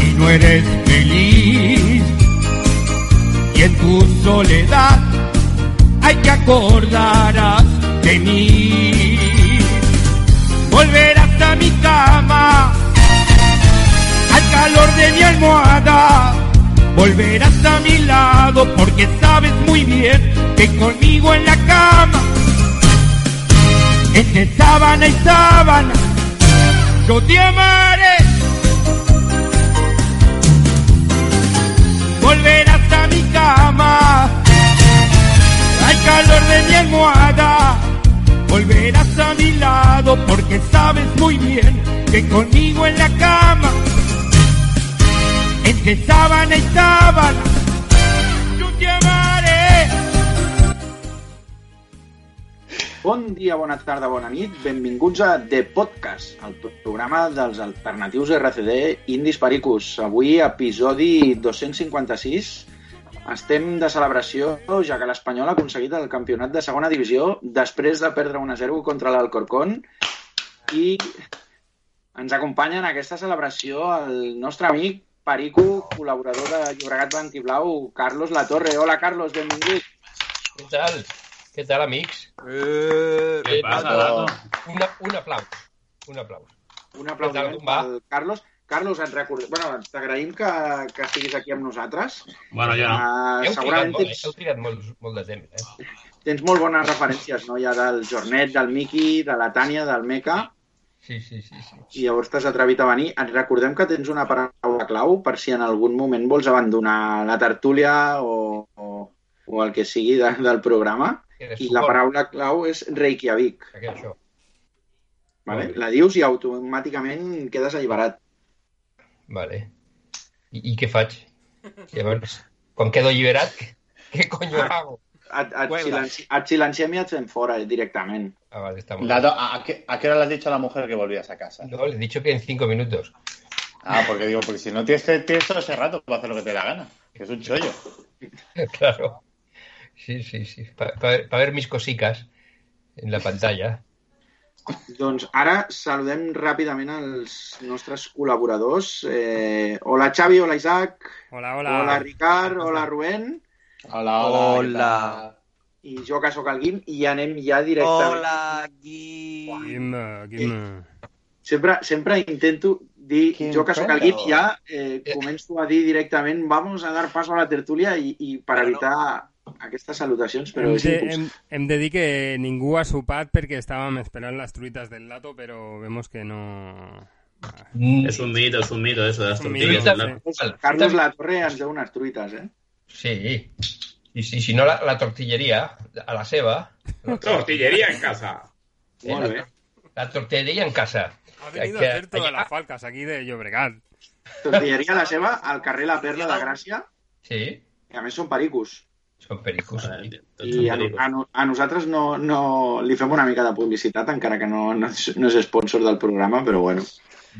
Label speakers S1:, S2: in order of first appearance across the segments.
S1: y no eres feliz y en tu soledad hay que acordarás de mí. Volverás a mi cama, al calor de mi almohada. Volverás a mi lado porque sabes muy bien que conmigo en la cama, entre sábana y sábana, yo te amaré. Volverás a mi cama, al calor de mi almohada. Volverás a mi lado porque sabes muy bien que conmigo en la cama, entre sábana y sábana, yo te.
S2: Bon dia, bona tarda, bona nit. Benvinguts a The Podcast, el programa dels alternatius RCD Indis Pericus. Avui, episodi 256. Estem de celebració, ja que l'Espanyol ha aconseguit el campionat de segona divisió després de perdre 1-0 contra l'Alcorcón i ens acompanya en aquesta celebració el nostre amic Perico, col·laborador de Llobregat Blanc i Blau, Carlos Latorre. Hola, Carlos, benvingut.
S3: Què tal? Què tal, amics?
S4: ¿Qué pasa, Dato?
S3: Una, un aplaus. Un aplaus.
S2: Un aplaudiment al Carlos. Carlos, et record... bueno, t'agraïm que, que estiguis aquí amb nosaltres.
S4: Bueno, ja.
S2: Uh,
S3: Heu trigat
S2: segurament
S3: molt, eh?
S2: tens,
S3: Heu trigat molt, molt de temps, eh?
S2: tens molt bones referències, no? Ja del Jornet, del Miqui, de la Tània, del Meca,
S3: Sí, sí, sí. sí.
S2: i llavors t'has atrevit a venir. Et recordem que tens una paraula clau per si en algun moment vols abandonar la tertúlia o, o, o el que sigui de, del programa. I la paraula clau és Reykjavik.
S3: Això?
S2: Vale?
S3: Bé.
S2: La dius i automàticament quedes alliberat.
S3: Vale. I, i què faig? Llavors, quan quedo alliberat, què, què conyo hago?
S2: Et, et, silenci, et silenciem i et fem fora eh, directament.
S3: Ah, vale, está muy
S5: Dato, ¿a, a qué, ¿A qué hora le has dicho a la mujer que volvías a casa?
S3: No, le he dicho que en cinco minutos.
S5: Ah, porque digo, porque si no tienes, tienes todo ese rato para hacer lo que te dé la gana. Que es un chollo.
S3: claro. Sí, sí, sí. Para ver mis cosicas en la pantalla.
S2: Doncs ara saludem ràpidament els nostres col·laboradors. Eh, hola Xavi, hola Isaac,
S6: Hola, hola.
S2: hola Ricard, hola Rubén,
S5: Hola, hola.
S7: Hola.
S2: i jo que sóc el Guim, i anem ja directament.
S7: Hola, Gui.
S6: Guim, Guim.
S2: Sempre, sempre intento dir,
S5: Quin
S2: jo que sóc el Guim, ja eh, començo a dir directament vamos a dar paso a la tertúlia i, i per
S7: Però no.
S2: Aquestes salutacions, però
S6: Hem
S2: és
S6: de, hem, hem de dir que ningú ha sopat perquè estàvem esperant les truites del lato, però vemos que no...
S4: Es un mito, es un mito eso de las
S6: Un
S4: tortillas.
S6: mito,
S4: ¿verdad?
S6: sí.
S2: Carlos La Torre ens deu unes truites, eh?
S3: Sí. Y si, si no, la, la tortillería, a la ceba.
S4: Tortillería en casa.
S3: Eh,
S2: Molt
S3: la,
S2: bé.
S3: la tortillería en casa.
S6: Ha venido
S3: Que-
S6: a hacer todas
S3: allá-
S6: las falcas aquí de Llobregat.
S2: Tortilleria la seva, al carrer La Perla de Gràcia,
S3: Sí,
S2: i a més són pericos.
S3: Son pericos.
S4: Todos
S2: I a, a, a nosaltres no, no li fem una mica de publicitat, encara que no, no, és, no és sponsor del programa, però bueno.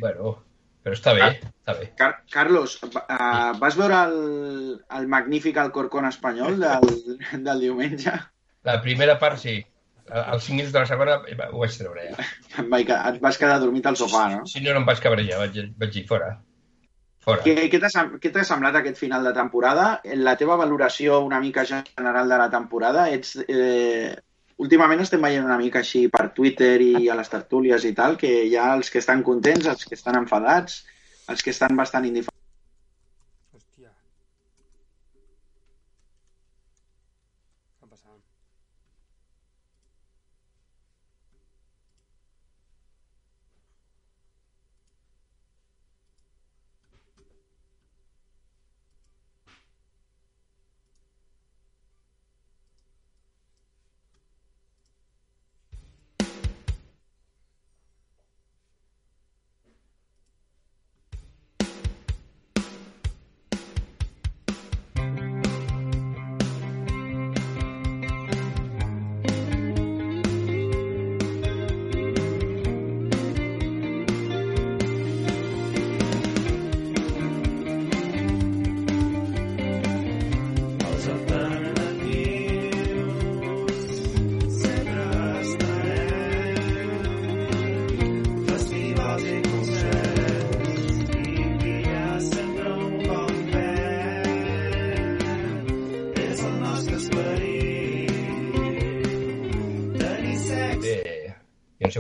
S3: Bueno, pero está bien, está bien.
S2: Car Carlos, uh, vas veure el, el magnífic Alcorcón espanyol del, del diumenge?
S3: La primera part, sí. Al- Als 5 minuts de la segona eh, ho vaig treure ja.
S2: Vaig, et vas quedar dormit al sofà, no?
S3: Si no, no em vaig cabrejar, vaig, vaig dir fora. Fora.
S2: Què, què t'ha semblat aquest final de temporada? La teva valoració una mica general de la temporada? Ets, eh, últimament estem veient una mica així per Twitter i a les tertúlies i tal, que hi ha els que estan contents, els que estan enfadats, els que estan bastant indiferents.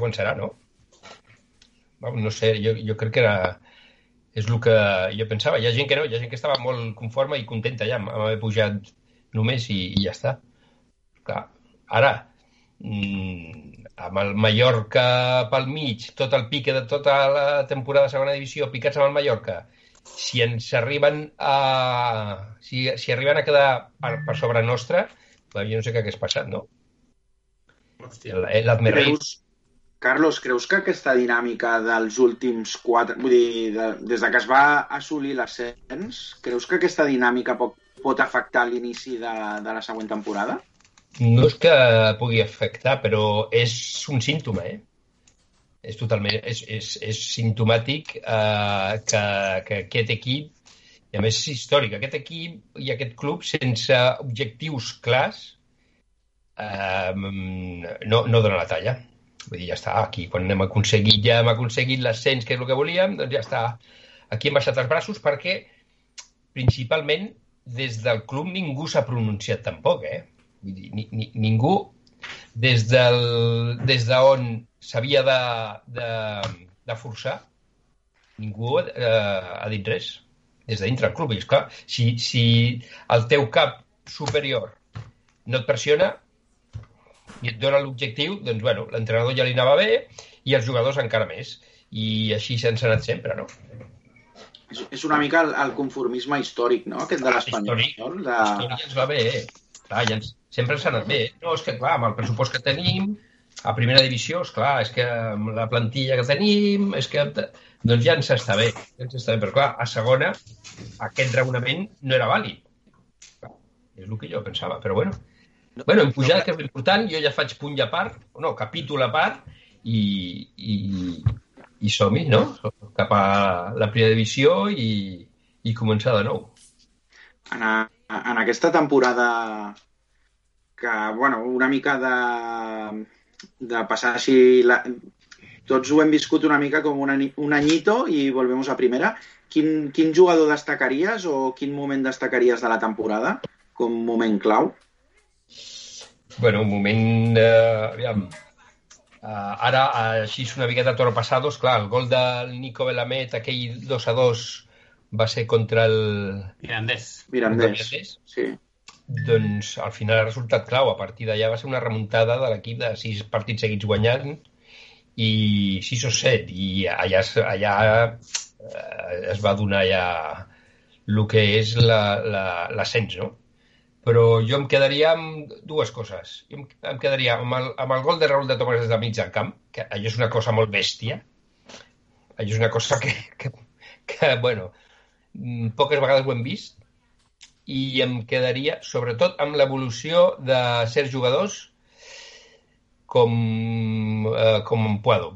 S3: Quan serà, no? Vamos, no sé, jo, jo crec que era... És el que jo pensava. Hi ha gent que no, hi ha gent que estava molt conforme i contenta ja amb haver pujat només i, i ja està. Clar, ara, mm, amb el Mallorca pel mig, tot el pique de tota la temporada de segona divisió picats amb el Mallorca, si ens arriben a... Si, si arriben a quedar per, per sobre nostra, jo no sé què hagués passat, no?
S4: Hòstia.
S2: Carlos, creus que aquesta dinàmica dels últims quatre... Vull dir, de, des de que es va assolir l'ascens, creus que aquesta dinàmica pot, pot afectar l'inici de, de la següent temporada?
S3: no és que pugui afectar, però és un símptoma, eh? És totalment... És, és, és simptomàtic eh, que, que aquest equip, i a més és històric, aquest equip i aquest club sense objectius clars eh, no, no dona la talla. Vull dir, ja està, aquí, quan hem aconseguit, ja hem aconseguit l'ascens, que és el que volíem, doncs ja està. Aquí hem baixat els braços perquè, principalment, des del club ningú s'ha pronunciat tampoc, eh? Vull dir, ni, ni, ningú, des del, des d'on s'havia de, de, de forçar, ningú eh, ha dit res des de dintre del club. I esclar, si, si el teu cap superior no et pressiona i et dona l'objectiu, doncs, bueno, l'entrenador ja li anava bé i els jugadors encara més. I així ha anat sempre, no?
S2: És, és una mica el, el conformisme històric, no?, aquest de l'Espanyol.
S3: Històric.
S2: De...
S3: La història ens va bé, eh? Clar, ja ens, sempre ens ha anat bé. No, és que, clar, amb el pressupost que tenim, a primera divisió, és clar, és que amb la plantilla que tenim, és que... Doncs ja ens està bé, ja ens està bé. Però, clar, a segona, aquest raonament no era vàlid. És el que jo pensava, però bueno. Bueno, en pujada, que és l'important, jo ja faig punt i a part, no, capítol a part, i, i, i som-hi, no? Cap a la primera divisió i, i començar de nou.
S2: En, a, en aquesta temporada que, bueno, una mica de, de passar així... La, tots ho hem viscut una mica com un, un anyito i volvemos a primera. Quin, quin jugador destacaries o quin moment destacaries de la temporada com moment clau?
S3: Bueno, un moment... Eh, aviam. Uh, ara, així és una miqueta toro passados, clar, el gol del Nico Belamet, aquell 2 a 2, va ser contra el...
S4: Mirandés.
S2: Mirandés.
S3: Mirandés.
S2: Sí.
S3: Doncs al final ha resultat clau. A partir d'allà va ser una remuntada de l'equip de sis partits seguits guanyant i 6 o 7. I allà, allà eh, es va donar ja el que és la- la- l'ascens, no? Però jo em quedaria amb dues coses. Jo em, quedaria amb el, amb el gol de Raúl de Tomàs des mig del camp, que allò és una cosa molt bèstia. Allò és una cosa que, que, que bueno, mm, poques vegades ho hem vist i em quedaria sobretot amb l'evolució de certs jugadors com, eh, com en Puado.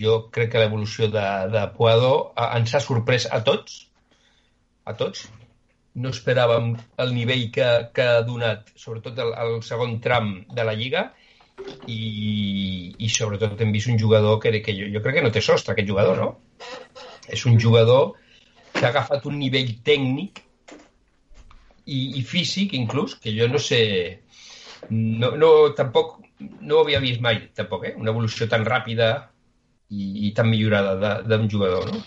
S3: Jo crec que l'evolució de, de Puado eh, ens ha sorprès a tots, a tots. No esperàvem el nivell que, que ha donat, sobretot el, el segon tram de la Lliga, i, i sobretot hem vist un jugador que, que jo, jo crec que no té sostre, aquest jugador, no? És un jugador que ha agafat un nivell tècnic i, i físic, inclús, que jo no sé... No, no, tampoc no ho havia vist mai, tampoc, eh? Una evolució tan ràpida i, i tan millorada d'un jugador, no?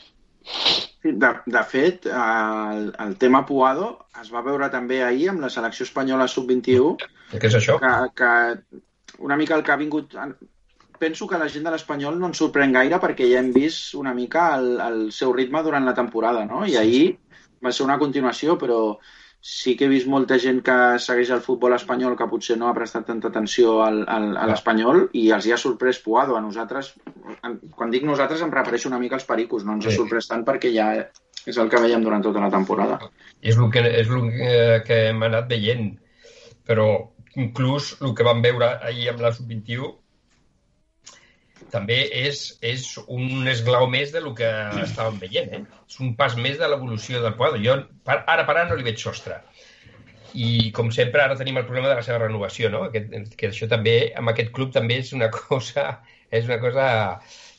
S2: Sí, De, de fet, el, el tema Puado es va veure també ahir amb la selecció espanyola sub-21,
S3: Què és això?
S2: que, que una mica el que ha vingut... Penso que la gent de l'Espanyol no ens sorprèn gaire perquè ja hem vist una mica el, el seu ritme durant la temporada, no? I ahir va ser una continuació, però sí que he vist molta gent que segueix el futbol espanyol que potser no ha prestat tanta atenció al, al, a l'espanyol i els hi ha sorprès Puado. A nosaltres, quan dic nosaltres em refereixo una mica als pericos, no ens ha
S3: Sí.
S2: sorprès tant perquè ja és el que veiem durant tota la temporada.
S3: És el que, és el que, que hem anat veient. Però inclús el que vam veure ahir amb la sub-21 també és, és un esglau més de lo que estàvem veient. Eh? És un pas més de l'evolució del Puado. Jo per, ara per ara no li veig sostre. I com sempre ara tenim el problema de la seva renovació, no? Que, que això també, amb aquest club també és una cosa, és una cosa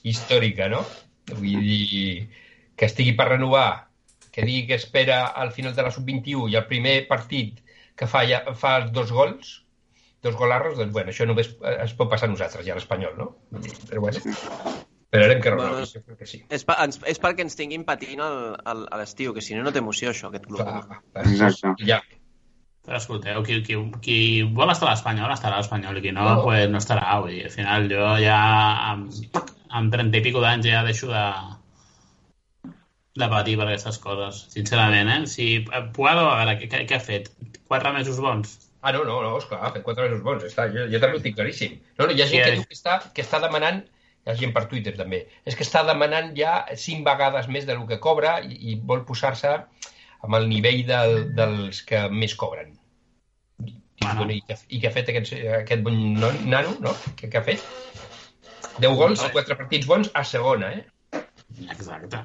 S3: històrica, no? Vull dir, que estigui per renovar, que digui que espera al final de la sub-21 i el primer partit que fa, ja, fa dos gols, dos golarros, doncs bueno, això només eh, es pot passar a nosaltres, ja a l'Espanyol, no? Però bueno, esperarem que
S7: Bueno,
S3: Ronaldo,
S7: és-
S3: jo crec que sí.
S7: És, pa, ens, és perquè ens tinguin patint al, al, a l'estiu, que si no, no té emoció, això, aquest club.
S3: Clar, clar,
S2: Exacte.
S3: Ja,
S4: Però escolteu, qui, qui, qui vol estar a l'Espanyol, estarà a l'Espanyol, i qui no,
S3: No.
S4: pues no estarà. Vull dir, al final jo ja amb, amb 30 i pico d'anys ja deixo de, de patir per aquestes coses, sincerament, eh? Si Puado, a veure, què, què, què ha fet? Quatre mesos bons?
S3: Ah, no, no, no, esclar, ha fet quatre mesos bons, està, jo, jo també ho tinc claríssim. No, no, hi ha gent
S4: Sí,
S3: que diu que està, que està demanant, hi ha gent per Twitter també, és que està demanant ja cinc vegades més del que cobra i, i vol posar-se amb el nivell del, dels que més cobren. I,
S4: Bueno.
S3: i, que, I que ha fet aquest, aquest bon no- nano, no? Que, que ha fet? 10 gols, quatre partits bons a segona, eh?
S4: Exacte.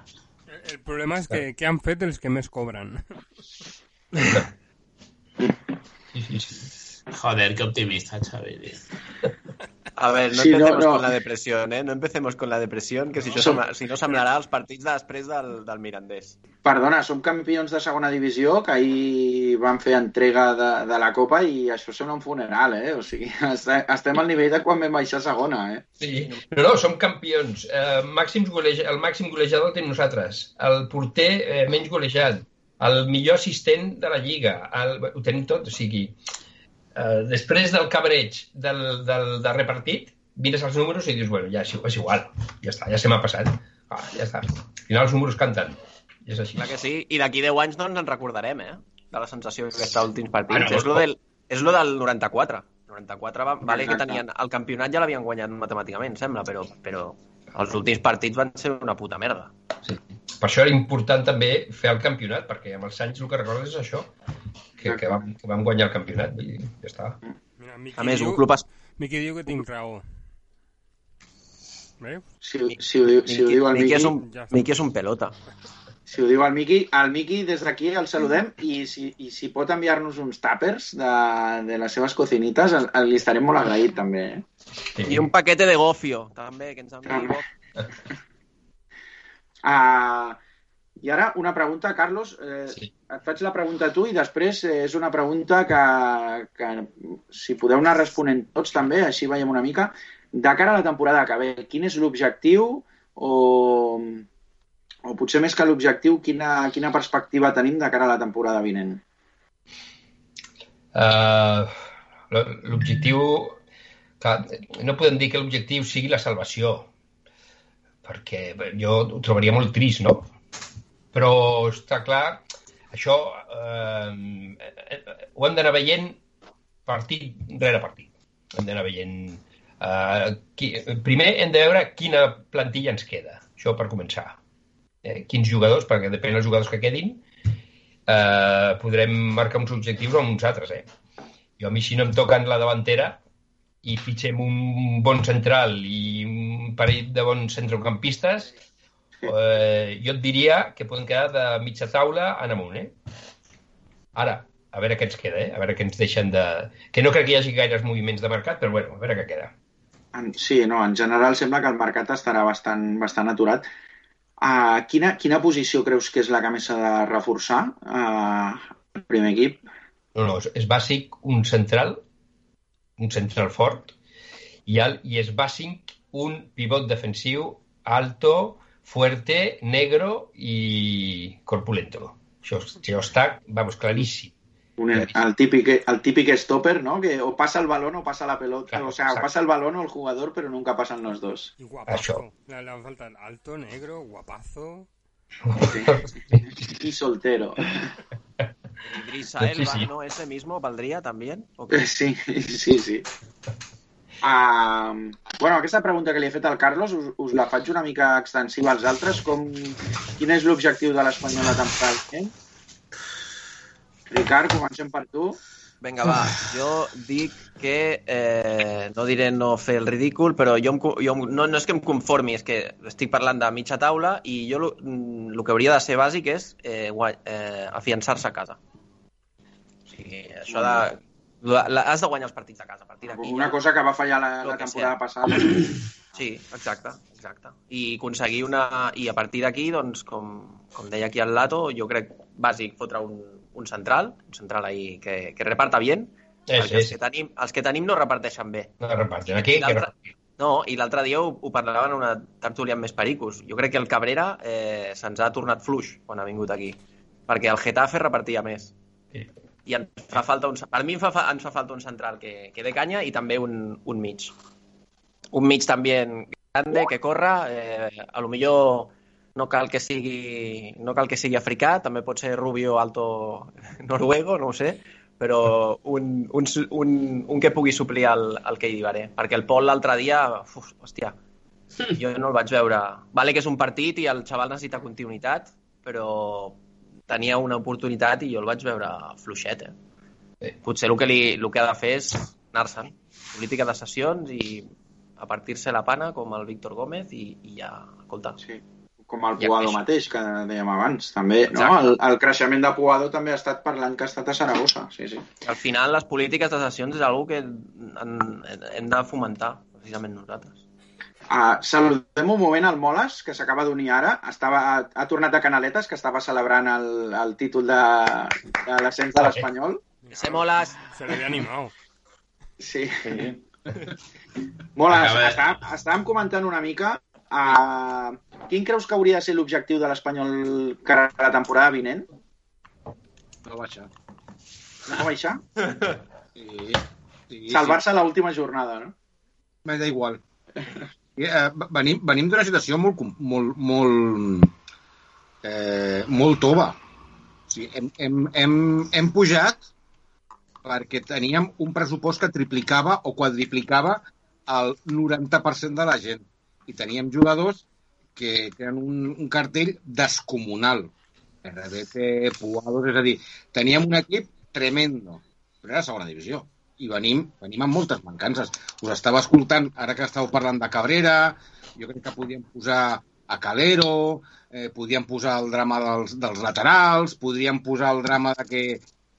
S6: El- El problema és que què han fet els que més cobren?
S3: Sí, sí, sí.
S4: Joder, qué optimista, Xavi.
S7: A ver, no
S2: Sí, no,
S7: empecemos
S2: no.
S7: con la depresión, ¿eh? No empecemos con la depresión, que si, això
S2: Som-
S7: si no semblarà els partits de després del, del Mirandés.
S2: Perdona, som campions de segona divisió, que ahir van fer entrega de, de la Copa i això sembla un funeral, eh? O sigui, est- estem al nivell de quan vam baixar a segona, eh?
S3: Sí, no, no, som campions. Eh, màxims goleja, el màxim golejador el tenim nosaltres. El porter eh, menys golejat. El millor assistent de la Lliga. El, ho tenim tot, o sigui... Eh, després del cabreig del, del darrer partit, mires els números i dius, bueno, ja és, és igual, ja està, ja se m'ha passat. Ah, ja està. Al final els números canten. I és així.
S7: Clar que sí, i d'aquí 10 anys no ens en recordarem, eh? De la sensació d'aquests últims partits.
S3: Bueno,
S7: és, lo del, és lo del 94. 94 va, vale que tenien... El campionat ja l'havien guanyat matemàticament, sembla, però, però els últims partits van ser una puta merda.
S3: Sí. Per això era important també fer el campionat, perquè amb els anys el que recordes és això, que, que, vam, que vam guanyar el campionat. Dir, ja està.
S6: Mira, Miqui
S7: A més,
S6: diu,
S7: un club... Es...
S6: Miqui diu que tinc raó. Veus?
S2: Si, si, ho, diu, si ho diu el
S7: Miqui,
S2: Miqui,
S7: és un,
S6: Ja.
S7: Miqui és un pelota.
S2: si ho diu el Miqui, el Miqui des d'aquí el saludem i si, i si pot enviar-nos uns tàpers de, de les seves cocinites, el, el, li estarem molt agraït també, eh?
S3: Sí.
S7: I un paquete de gofio, també, que ens enviï gofio.
S2: Uh, I ara una pregunta, Carlos. Eh,
S3: Sí.
S2: Et faig la pregunta a tu i després eh, és una pregunta que, que si podeu anar responent tots també, així veiem una mica. De cara a la temporada que ve, quin és l'objectiu o, o potser més que l'objectiu, quina, quina perspectiva tenim de cara a la temporada vinent?
S3: Uh, l'objectiu... No podem dir que l'objectiu sigui la salvació, perquè jo ho trobaria molt trist, no? Però està clar, això eh, eh, ho hem d'anar veient partit rere partit. Hem d'anar veient... Eh, qui, primer hem de veure quina plantilla ens queda, això per començar. Eh, quins jugadors, perquè depèn dels jugadors que quedin, eh, podrem marcar uns objectius o uns altres. Eh? Jo a mi si no em toquen la davantera i fitxem un bon central i un parell de bons centrocampistes, eh, jo et diria que podem quedar de mitja taula en amunt. Eh? Ara, a veure què ens queda, eh? a veure què ens deixen de... Que no crec que hi hagi gaires moviments de mercat, però bueno, a veure què queda.
S2: Sí, no, en general sembla que el mercat estarà bastant, bastant aturat. Uh, quina, quina posició creus que és la que més s'ha de reforçar uh, el primer equip?
S3: No, no, és, és bàsic un central, un central fort, i, el, i és bàsic un pivot defensiu alto, fuerte, negro i corpulento. Això, això està, vamos, claríssim.
S2: Un, el, típic, el típic stopper, ¿no? Que o pasa el balón o pasa la pelota.
S3: Claro,
S2: o sea, o
S3: exacto.
S2: pasa el balón o el jugador, pero nunca pasan los dos.
S6: Y guapazo.
S3: Això.
S6: Le, le falta el alto, negro, guapazo.
S2: Y soltero.
S3: Pues sí,
S7: Elba,
S3: sí.
S7: ¿no? ¿Ese mismo valdría también? ¿O qué?
S2: Sí, sí, sí. Uh, bueno, aquesta pregunta que li he fet al Carlos us, us la faig una mica extensiva als altres. Com, quin és l'objectiu de l'Espanyol la temporada? vinent? Ricard, comencem per tu.
S7: Vinga, va, jo dic que, eh, no diré no fer el ridícul, però jo, em, jo em- no, no és que em conformi, és que estic parlant de mitja taula i jo lo- mm, el que hauria de ser bàsic és eh, gua- eh, afiançar-se a casa. O sigui, això de... la- la- Has de guanyar els partits a casa, a partir d'aquí.
S2: Una
S7: ja-
S2: cosa que va fallar la, la temporada
S7: sea.
S2: passada.
S7: Sí, exacte, exacte. I aconseguir una... I a partir d'aquí, doncs, com, com deia aquí el Lato, jo crec bàsic fotre un, un central, un central ahí que, que reparta bien,
S3: Sí,
S7: perquè
S3: sí,
S7: els,
S3: sí.
S7: que tenim, els que tenim no reparteixen bé.
S3: No reparten aquí.
S7: I
S3: Que.
S7: No, i l'altre dia ho, ho parlaven en una tertúlia amb més pericos. Jo crec que el Cabrera eh, se'ns ha tornat fluix quan ha vingut aquí, perquè el Getafe repartia més.
S3: Sí.
S7: I ens fa falta un, per mi em fa, fa- ens fa falta un central que, que dé canya i també un, un mig. Un mig també grande, que corra, eh, a lo millor no cal que sigui no cal que sigui africà, també pot ser rubio alto noruego, no ho sé, però un, un, un, un que pugui suplir el, el Kei Dibaré. Perquè el Pol l'altre dia, uf, hòstia, jo no el vaig veure. Vale que és un partit i el xaval necessita continuïtat, però tenia una oportunitat i jo el vaig veure fluixet, eh?
S3: Sí.
S7: Potser el que, li, el que ha de fer és anar-se'n. Política de sessions i a partir-se la pana com el Víctor Gómez i, i ja, escolta,
S2: Sí. Com el
S7: Ja
S2: Puado mateix, que dèiem abans. També, no? El, el creixement de Puado també ha estat per l'any que ha estat a Saragossa. Sí, sí.
S7: al final les polítiques de sessions és una que en, hem de fomentar, precisament nosaltres.
S2: Uh, saludem un moment al Moles, que s'acaba d'unir ara. Estava, ha tornat de Canaletes, que estava celebrant el, el títol de, de l'ascens de l'Espanyol.
S7: Se molas!
S6: Se le había animado.
S2: Sí.
S5: Sí.
S2: Moles, estàvem, estàvem comentant una mica uh, quin creus que hauria de ser l'objectiu de l'Espanyol cara a la temporada vinent?
S8: No baixar.
S2: No baixar?
S8: Sí, sí,
S2: Salvar-se a l'última jornada, no?
S8: Me da igual. I, eh, venim venim d'una situació molt, molt, molt, eh, molt tova. O sigui, hem, hem, hem, hem pujat perquè teníem un pressupost que triplicava o quadriplicava el 90% de la gent. I teníem jugadors que tenen un, un cartell descomunal. RBT, Puados, és a dir, teníem un equip tremendo, però era segona divisió. I venim, venim amb moltes mancances. Us estava escoltant, ara que estàu parlant de Cabrera, jo crec que podíem posar a Calero, eh, podíem posar el drama dels, dels laterals, podríem posar el drama de que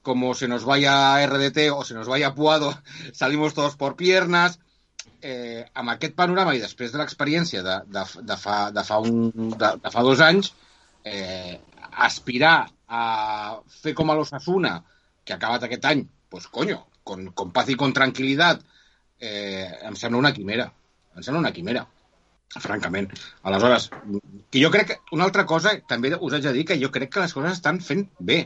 S8: como se nos vaya RDT o se nos vaya Puado, salimos todos por piernas. Eh, amb aquest panorama i després de l'experiència de, de, de, fa, de, fa un, de, de fa dos anys, eh, aspirar a fer com a l'Osasuna, que ha acabat aquest any, pues coño, con, con paz y con tranquil·litat, eh, em sembla una quimera. Em sembla una quimera, francament. Aleshores, que jo crec que una altra cosa, també us haig de dir que jo crec que les coses estan fent bé.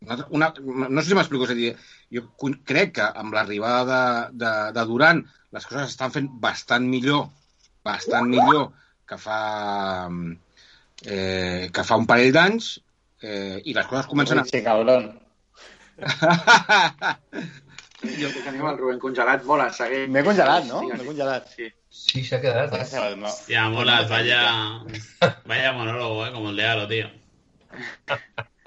S8: Una, una, no sé si m'explico, és a dir, jo crec que amb l'arribada de, de, de Duran les coses estan fent bastant millor, bastant millor que fa, eh, que fa un parell d'anys eh, i les coses comencen a...
S5: Sí, cabrón.
S2: Jo que tenim el Rubén congelat. Moles, segueix.
S5: M'he congelat, no? M'he congelat.
S2: Sí.
S3: Sí, s'ha quedat. Eh?
S5: No.
S4: Ya, molas, vaya, vaya monólogo, eh, como el de Aro, tío.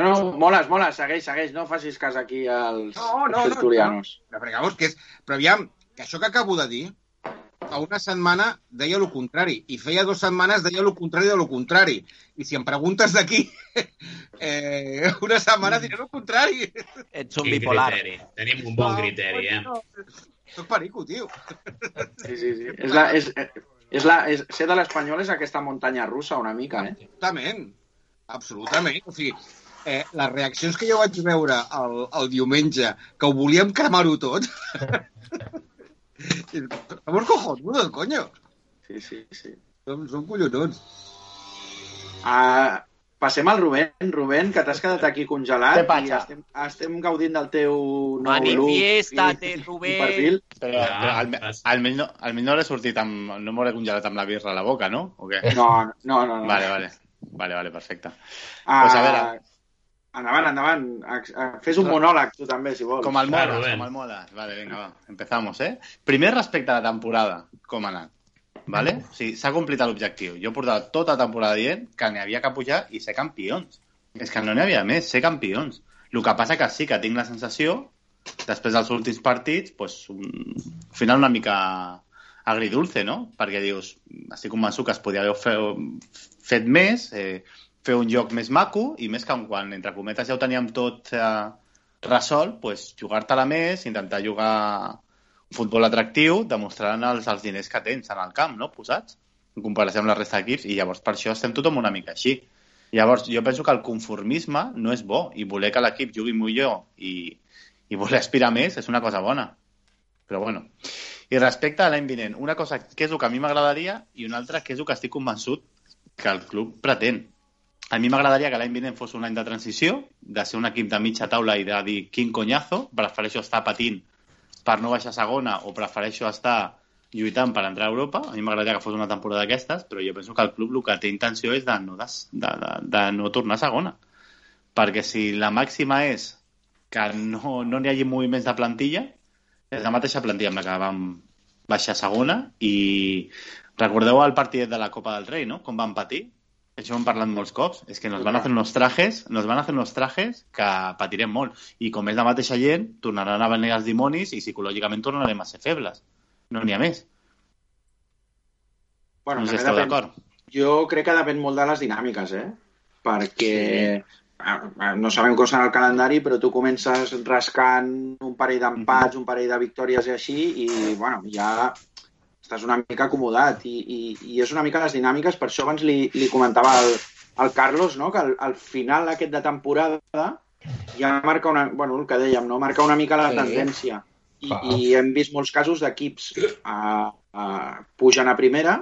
S2: No, no, moles, moles, segueix, segueix. No facis cas aquí als
S8: No, no, no, perquè, vamos, que és... Però aviam, que això que acabo de dir, fa una setmana deia el contrari, i feia dues setmanes deia el contrari de lo contrari. I si em preguntes d'aquí, eh, una setmana diré el contrari.
S7: Ets un bipolar.
S4: criteri. Tenim un bon criteri, eh?
S8: No, soc perico, tio.
S2: Sí, sí, sí. És la, és, és la, és, ser de l'Espanyol és aquesta muntanya russa una mica, eh?
S8: Absolutament. Absolutament. O sigui, eh, les reaccions que jo vaig veure el, el diumenge, que ho volíem cremar-ho tot... Somos cojonudos, coño.
S2: Sí, sí, sí.
S8: Som, som collonons.
S2: Uh, passem al Rubén. Rubén, que t'has quedat aquí congelat
S5: Què passa?
S2: i estem, estem gaudint del teu nou i,
S7: Rubén.
S2: i perfil.
S5: Però, però al, almenys, no, almenys no l'he sortit amb... No m'hauré congelat amb la birra a la boca, no? O què?
S2: No, no, no. no.
S5: Vale, vale. Vale, vale, perfecte.
S2: Ah,
S5: Pues a veure.
S2: Endavant, endavant. Eh, Fes un monòleg, tu també, si vols.
S5: Com el Molas,
S4: Rubén.
S5: com el Molas. Vale, venga, va. Empezamos, eh? Primer respecte a la temporada, com ha anat. Vale? O sigui, s'ha complit l'objectiu. Jo portava tota la temporada dient que n'hi havia que pujar i ser campions. És que no n'hi havia més, ser campions. El que passa que sí que tinc la sensació, després dels últims partits, pues, un, al final una mica agridulce, no? Perquè dius, estic convençut que es podia haver fet més, eh, fer un joc més maco i més que quan, entre cometes, ja ho teníem tot eh, resolt, pues, jugar-te-la més, intentar jugar un futbol atractiu, demostrant els, els diners que tens en el camp, no?, posats, en comparació amb la resta d'equips, i llavors per això estem tothom una mica així. Llavors, jo penso que el conformisme no és bo i voler que l'equip jugui millor i, i voler aspirar més és una cosa bona. Però bueno. I respecte a l'any vinent, una cosa que és el que a mi m'agradaria i una altra que és el que estic convençut que el club pretén. A mi m'agradaria que l'any vinent fos un any de transició, de ser un equip de mitja taula i de dir quin conyazo, prefereixo estar patint per no baixar segona o prefereixo estar lluitant per entrar a Europa. A mi m'agradaria que fos una temporada d'aquestes, però jo penso que el club el que té intenció és de no, de, de, de, no tornar a segona. Perquè si la màxima és que no no n'hi hagi moviments de plantilla, és la mateixa plantilla amb la que vam baixar segona i recordeu el partit de la Copa del Rei, no? Com van patir? Això ho hem parlat molts cops. És que nos van a fer unos trajes, nos van a fer unos trajes que patirem molt. I com és la mateixa gent, tornaran a venir els dimonis i psicològicament tornarem a ser febles. No n'hi ha més.
S2: Bueno,
S5: No sé si esteu d'acord.
S2: Jo crec que depèn molt de les dinàmiques, eh? Perquè eh, no sabem com serà el calendari, però tu comences rascant un parell d'empats, un parell de victòries i així, i bueno, ja estàs una mica acomodat. I, i, i és una mica les dinàmiques, per això abans li, li comentava al, al Carlos, no? que al, al final aquest de temporada ja marca una, bueno, el que dèiem, no? marca una mica la
S7: Sí.
S2: tendència. I,
S3: Clar.
S2: I hem vist molts casos d'equips a, a, pugen a primera,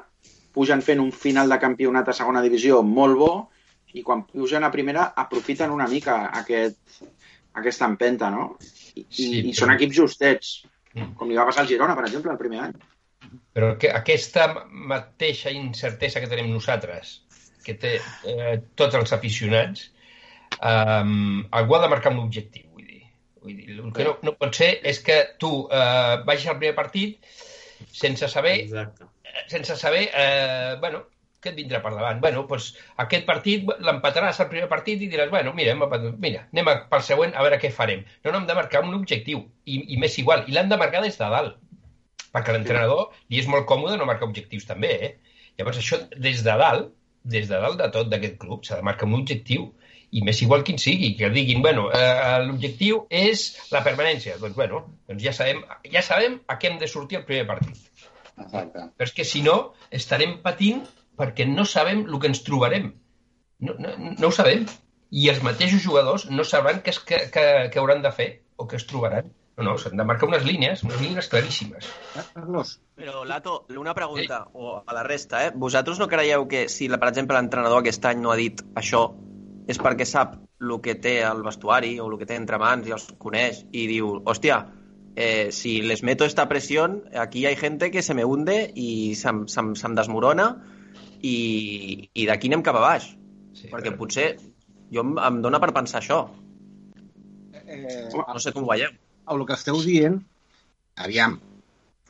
S2: pugen fent un final de campionat a segona divisió molt bo i quan pugen a primera aprofiten una mica aquest, aquesta empenta, no? I,
S3: Sí,
S2: i, i són equips justets, com li va passar al Girona, per exemple, el primer any.
S3: Però que aquesta mateixa incertesa que tenim nosaltres, que té eh, tots els aficionats, eh, algú ha de marcar un objectiu. Vull dir. Vull dir, el que no, no pot ser és que tu eh, vagis al primer partit sense saber
S4: Exacte.
S3: sense saber, eh, bueno, què et vindrà per davant? Bueno, doncs aquest partit l'empataràs al primer partit i diràs, bueno, mira, hem empatat, mira anem a, pel següent a veure què farem. No, no, hem de marcar un objectiu, i, i més igual, i l'han de marcar des de dalt, perquè l'entrenador li és molt còmode no marcar objectius també, eh? Llavors això, des de dalt, des de dalt de tot d'aquest club, s'ha de marcar un objectiu, i més igual quin sigui, que diguin, bueno, eh, l'objectiu és la permanència. Doncs, bueno, doncs ja sabem, ja sabem a què hem de sortir al primer partit.
S5: Exacte.
S3: Però és que si no, estarem patint perquè no sabem el que ens trobarem. No, no, no ho sabem. I els mateixos jugadors no sabran què, és, que, que, que hauran de fer o què es trobaran. No, no, s'han de marcar unes línies, unes línies claríssimes.
S8: Eh, Carlos,
S7: Però, Lato, una pregunta, o a la resta, eh? Vosaltres no creieu que si, per exemple, l'entrenador aquest any no ha dit això és perquè sap el que té al vestuari o el que té entre mans i els coneix i diu, hòstia, eh, si les meto esta presión, aquí hay gente que se me hunde i se'm, se'm, se'm desmorona i, i d'aquí anem cap a baix.
S3: Sí,
S7: Perquè
S3: però-
S7: potser jo em, em dóna per pensar això.
S8: eh,
S7: No sé com ho veieu.
S8: El que esteu dient, aviam,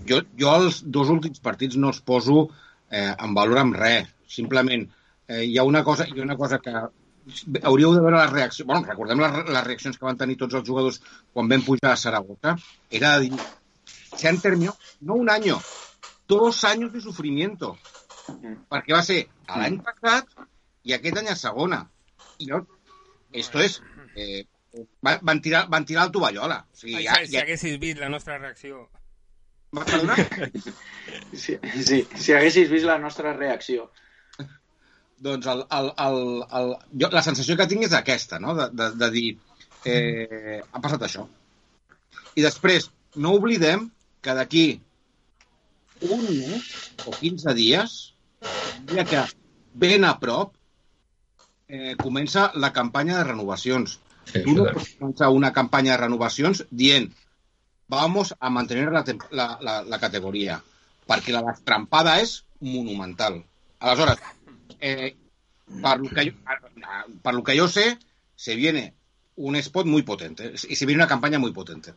S8: jo, jo els dos últims partits no els poso eh, en valor amb res. Simplement, eh, hi ha una cosa, hi ha una cosa que hauríeu de veure les reaccions... Bueno, recordem les, les reaccions que van tenir tots els jugadors quan vam pujar a Saragossa. Era de dir, se han terminado, no un año, dos años de sufrimiento. Perquè va ser l'any passat i aquest any a segona. I llavors, esto es... Eh, van, van, tirar, van tirar el tovallola. O sigui,
S6: Ai,
S8: ja,
S6: si, si
S8: ja,
S6: haguessis vist la nostra reacció.
S8: Perdona?
S2: Sí, sí, si haguessis vist la nostra reacció.
S8: doncs el, el, el, el, jo, la sensació que tinc és aquesta, no? de, de, de dir, eh, ha passat això. I després, no oblidem que d'aquí un mes o 15 dies, dia que ben a prop, eh, comença la campanya de renovacions.
S3: Sí,
S8: Tu no
S3: això de-
S8: pots començar una campanya de renovacions dient vamos a mantener la, la, la, la categoria, perquè la destrampada és monumental. Aleshores, eh, per, lo que per lo que yo sé, se viene un spot muy potente y se viene una campaña muy potente.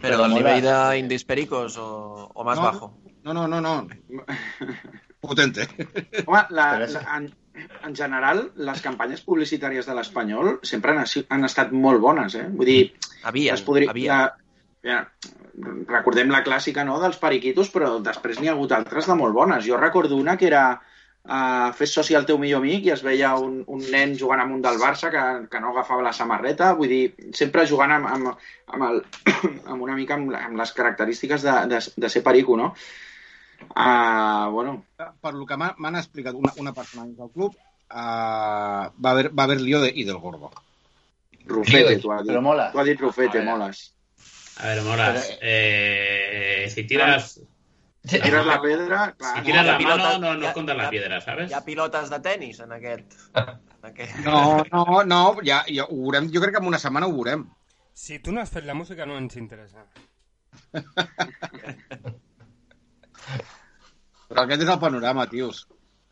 S7: Però al
S5: molt
S7: nivell
S5: bé.
S7: d'Indis Pericos o,
S8: No.
S7: bajo?
S8: No, no, no, no. Potente.
S2: Home, la, en, en general, les campanyes publicitàries de l'Espanyol sempre han, han estat molt bones, eh? Vull dir,
S7: Havia,
S2: es podria,
S7: havia.
S2: la, ja, recordem la clàssica no, dels periquitos, però després n'hi ha hagut altres de molt bones. Jo recordo una que era uh, fes soci al teu millor amic i es veia un, un nen jugant amb un del Barça que, que no agafava la samarreta, vull dir, sempre jugant amb, amb, amb, el, amb una mica amb, amb les característiques de, de, de ser perico, no? Uh, bueno,
S8: per lo que m'ha- m'han explicat una, una persona dins del club, uh, va haver, va haver lío de, i del gordo.
S2: Rufete, tu has dit.
S5: Però mola.
S2: Tu has dit Rufete, moles.
S4: A ver, Moras, eh, si tiras,
S2: Si tires la pedra, clar,
S4: si tiras
S7: no,
S4: la
S7: pilota-
S4: mano, no, no
S7: ya-
S4: contas la piedra, ¿sabes?
S7: Hi ha pilotes de tennis en aquest... En aquest...
S8: No, no, no, ja, ja ho veurem, jo crec que en una setmana ho veurem.
S6: Si tu no has fet la música no ens interessa.
S8: Però aquest és el panorama, tios.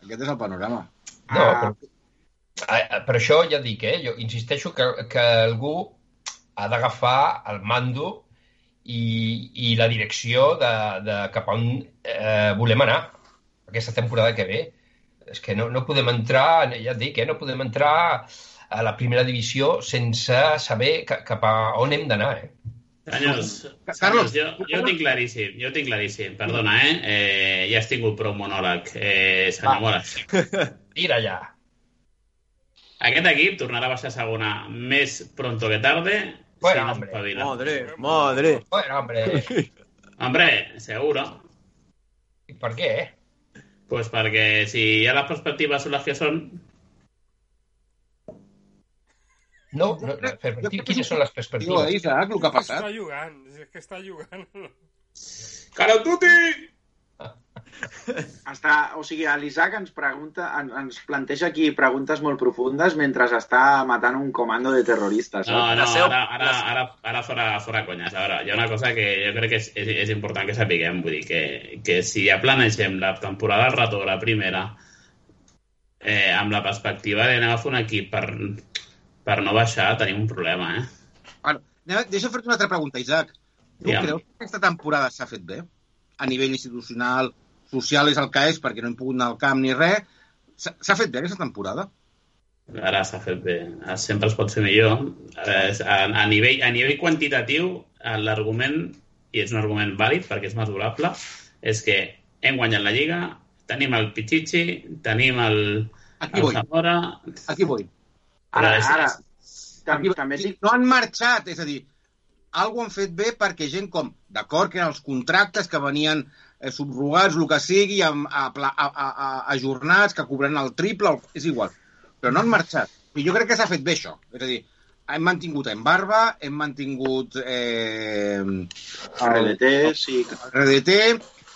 S8: Aquest és el panorama.
S3: No,
S2: Ah.
S3: però, ah, per això ja dic, eh? Jo insisteixo que, que algú ha d'agafar el mando i, i la direcció de, de cap a on eh, volem anar aquesta temporada que ve. És que no, no podem entrar, ja et dic, eh? no podem entrar a la primera divisió sense saber ca, cap a on hem d'anar. Eh?
S4: Senyors,
S8: Carlos,
S4: senyors jo, jo ho tinc claríssim, jo ho tinc claríssim. Perdona, eh? eh ja has tingut prou monòleg, eh, senyor
S3: Va.
S4: Moras.
S3: Tira allà.
S4: Aquest equip tornarà a baixar a segona més pronto que tarde.
S3: Bueno,
S4: si no
S3: hombre.
S7: Madre, madre.
S3: Bueno, hombre,
S4: Hombre, seguro.
S3: ¿y ¿por qué?
S4: Pues perquè si ja les perspectives són les que són,
S3: No, no, no, perspectiva, quines són les perspectives?
S8: Isaac, el que ha passat.
S6: Està jugant, és que està jugant.
S4: Call of Duty!
S2: Està, o sigui, l'Isaac ens pregunta, en- ens planteja aquí preguntes molt profundes mentre està matant un comando de terroristes.
S4: No,
S2: saps?
S4: no,
S7: La seu-
S4: ara, ara, ara, ara fora, fora conyes. A veure, hi ha una cosa que jo crec que és, és, és important que sapiguem, vull dir, que, que si ja planegem la temporada del retorn, la primera, eh, amb la perspectiva d'anar a fer un equip per, per no baixar, tenim un problema, eh?
S8: Bueno, deixa fer-te una altra pregunta, Isaac. Tu
S4: Digue'm.
S8: creus que aquesta temporada s'ha fet bé? A nivell institucional, social és el que és, perquè no hem pogut anar al camp ni res. S'ha fet bé aquesta temporada?
S4: Ara s'ha fet bé. Sempre es pot fer millor. A, a, nivell, a nivell quantitatiu, eh, l'argument, i és un argument vàlid perquè és mesurable, és que hem guanyat la Lliga, tenim el Pichichi, tenim el,
S8: Aquí
S4: el
S8: vull,
S4: Zamora...
S8: aquí vull.
S2: Ara, ara, tam,
S8: Aquí,
S2: també dic...
S8: no han marxat, és a dir, algo han fet bé perquè gent com, d'acord, que eren els contractes que venien eh, subrogats, el que sigui, a, pla- a, a, a, ajornats, que cobraran el triple, el, és igual. Però no han marxat. I jo crec que s'ha fet bé això. És a dir, hem mantingut en Barba, hem mantingut eh, el
S2: RDT, sí.
S8: RDT,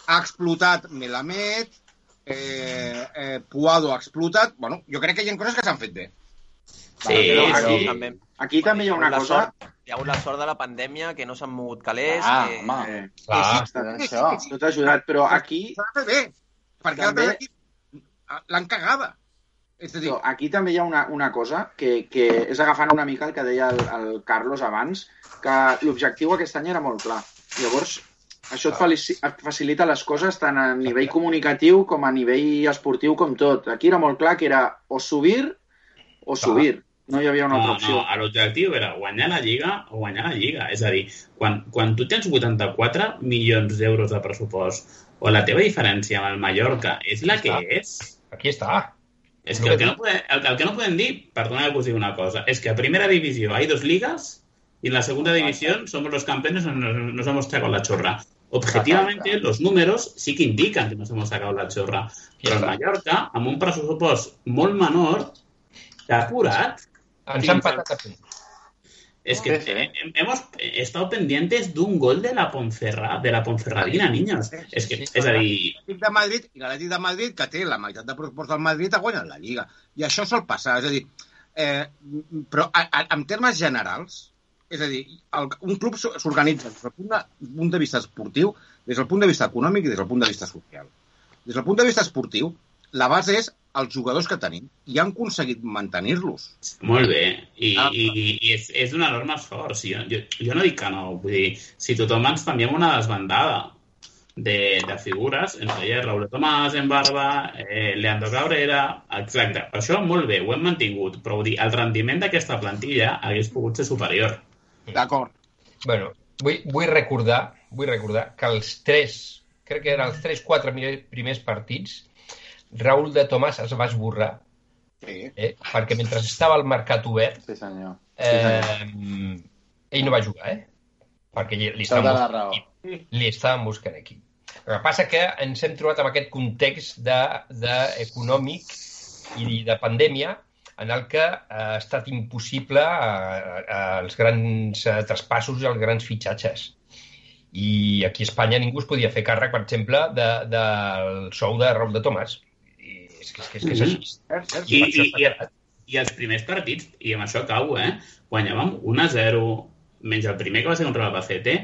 S8: ha explotat Melamed, eh, eh, Puado ha explotat... Bueno, jo crec que hi ha coses que s'han fet bé.
S4: Sí,
S2: però
S7: Però
S4: sí.
S7: també,
S2: Aquí també hi ha una cosa...
S7: Sort, hi ha hagut la sort de la pandèmia, que no s'han mogut calés,
S5: Ah,
S7: que...
S5: home.
S2: Eh,
S3: Clar,
S8: sí, sí,
S5: això.
S2: tot ha ajudat, però aquí,
S8: s'ha fet bé. Perquè
S2: També-
S8: l'han cagada. És a dir,
S2: però aquí també hi ha una, una cosa que, que és agafant una mica el que deia el, el Carlos abans, que l'objectiu aquest any era molt clar. Llavors, això et, felici, et facilita les coses tant a nivell comunicatiu com a nivell esportiu com tot. Aquí era molt clar que era o subir o subir. No hi havia una altra
S4: No,
S2: opció.
S4: no, l'objectiu era guanyar la Lliga o guanyar la Lliga. És a dir, quan, quan tu tens 84 milions d'euros de pressupost o la teva diferència amb el Mallorca és la que
S3: Està.
S4: és,
S3: aquí està.
S4: és que el que, no podem, el, el que no podem dir, perdona que us digui una cosa, és que a primera divisió hay dos ligas y en la segunda división somos los campeones y nos, nos hemos sacado la chorra. Objetivamente, los números sí que indican que nos hemos sacado la chorra. Però el Mallorca, amb un pressupost molt menor, s'ha apurat
S3: Ens han patat a punt.
S4: Es que hemos estado pendientes de un gol de la Ponferra, de la Ponferradina, niños. Es que,
S3: sí,
S4: és a dir,
S8: l'Atlètic de Madrid i l'Atlètic de Madrid, que té la meitat de pressupost del Madrid, ha guanyat la Lliga. I això sol passar. És a dir, eh, però a, a, en termes generals, és a dir, el, un club s'o- s'organitza des del punt de, punt de vista esportiu, des del punt de vista econòmic i des del punt de vista social. Des del punt de vista esportiu, la base és els jugadors que tenim i han aconseguit mantenir-los.
S4: molt bé. I,
S8: Ah.
S4: i, i és, és un enorme esforç. Jo, jo, jo no dic que no. Vull dir, si tothom ens canviem una desbandada de, de figures, ens deia Raúl Tomàs en barba, eh, Leandro Cabrera, exacte. Això molt bé, ho hem mantingut, però dir, el rendiment d'aquesta plantilla hagués pogut ser superior.
S8: D'acord.
S3: Bueno, vull, vull recordar vull recordar que els tres, crec que eren els tres, quatre primers partits, Raúl de Tomàs es va esborrar,
S8: Sí.
S3: eh? perquè mentre estava el mercat obert,
S5: Sí, senyor.
S3: eh, ell no va jugar, eh? perquè li, li, estaven buscant, equip. li estaven buscant aquí. El que passa que ens hem trobat amb aquest context de, de econòmic i de pandèmia en el que ha estat impossible eh, eh, els grans eh, traspassos i els grans fitxatges. I aquí a Espanya ningú es podia fer càrrec, per exemple, de, del sou de Raúl de Tomàs. I és que és, que és, que és així.
S2: Cert, cert.
S4: I, i, i. I els primers partits, i amb això acabo, eh? guanyàvem 1-0, menys el primer que va ser contra l'Albacete,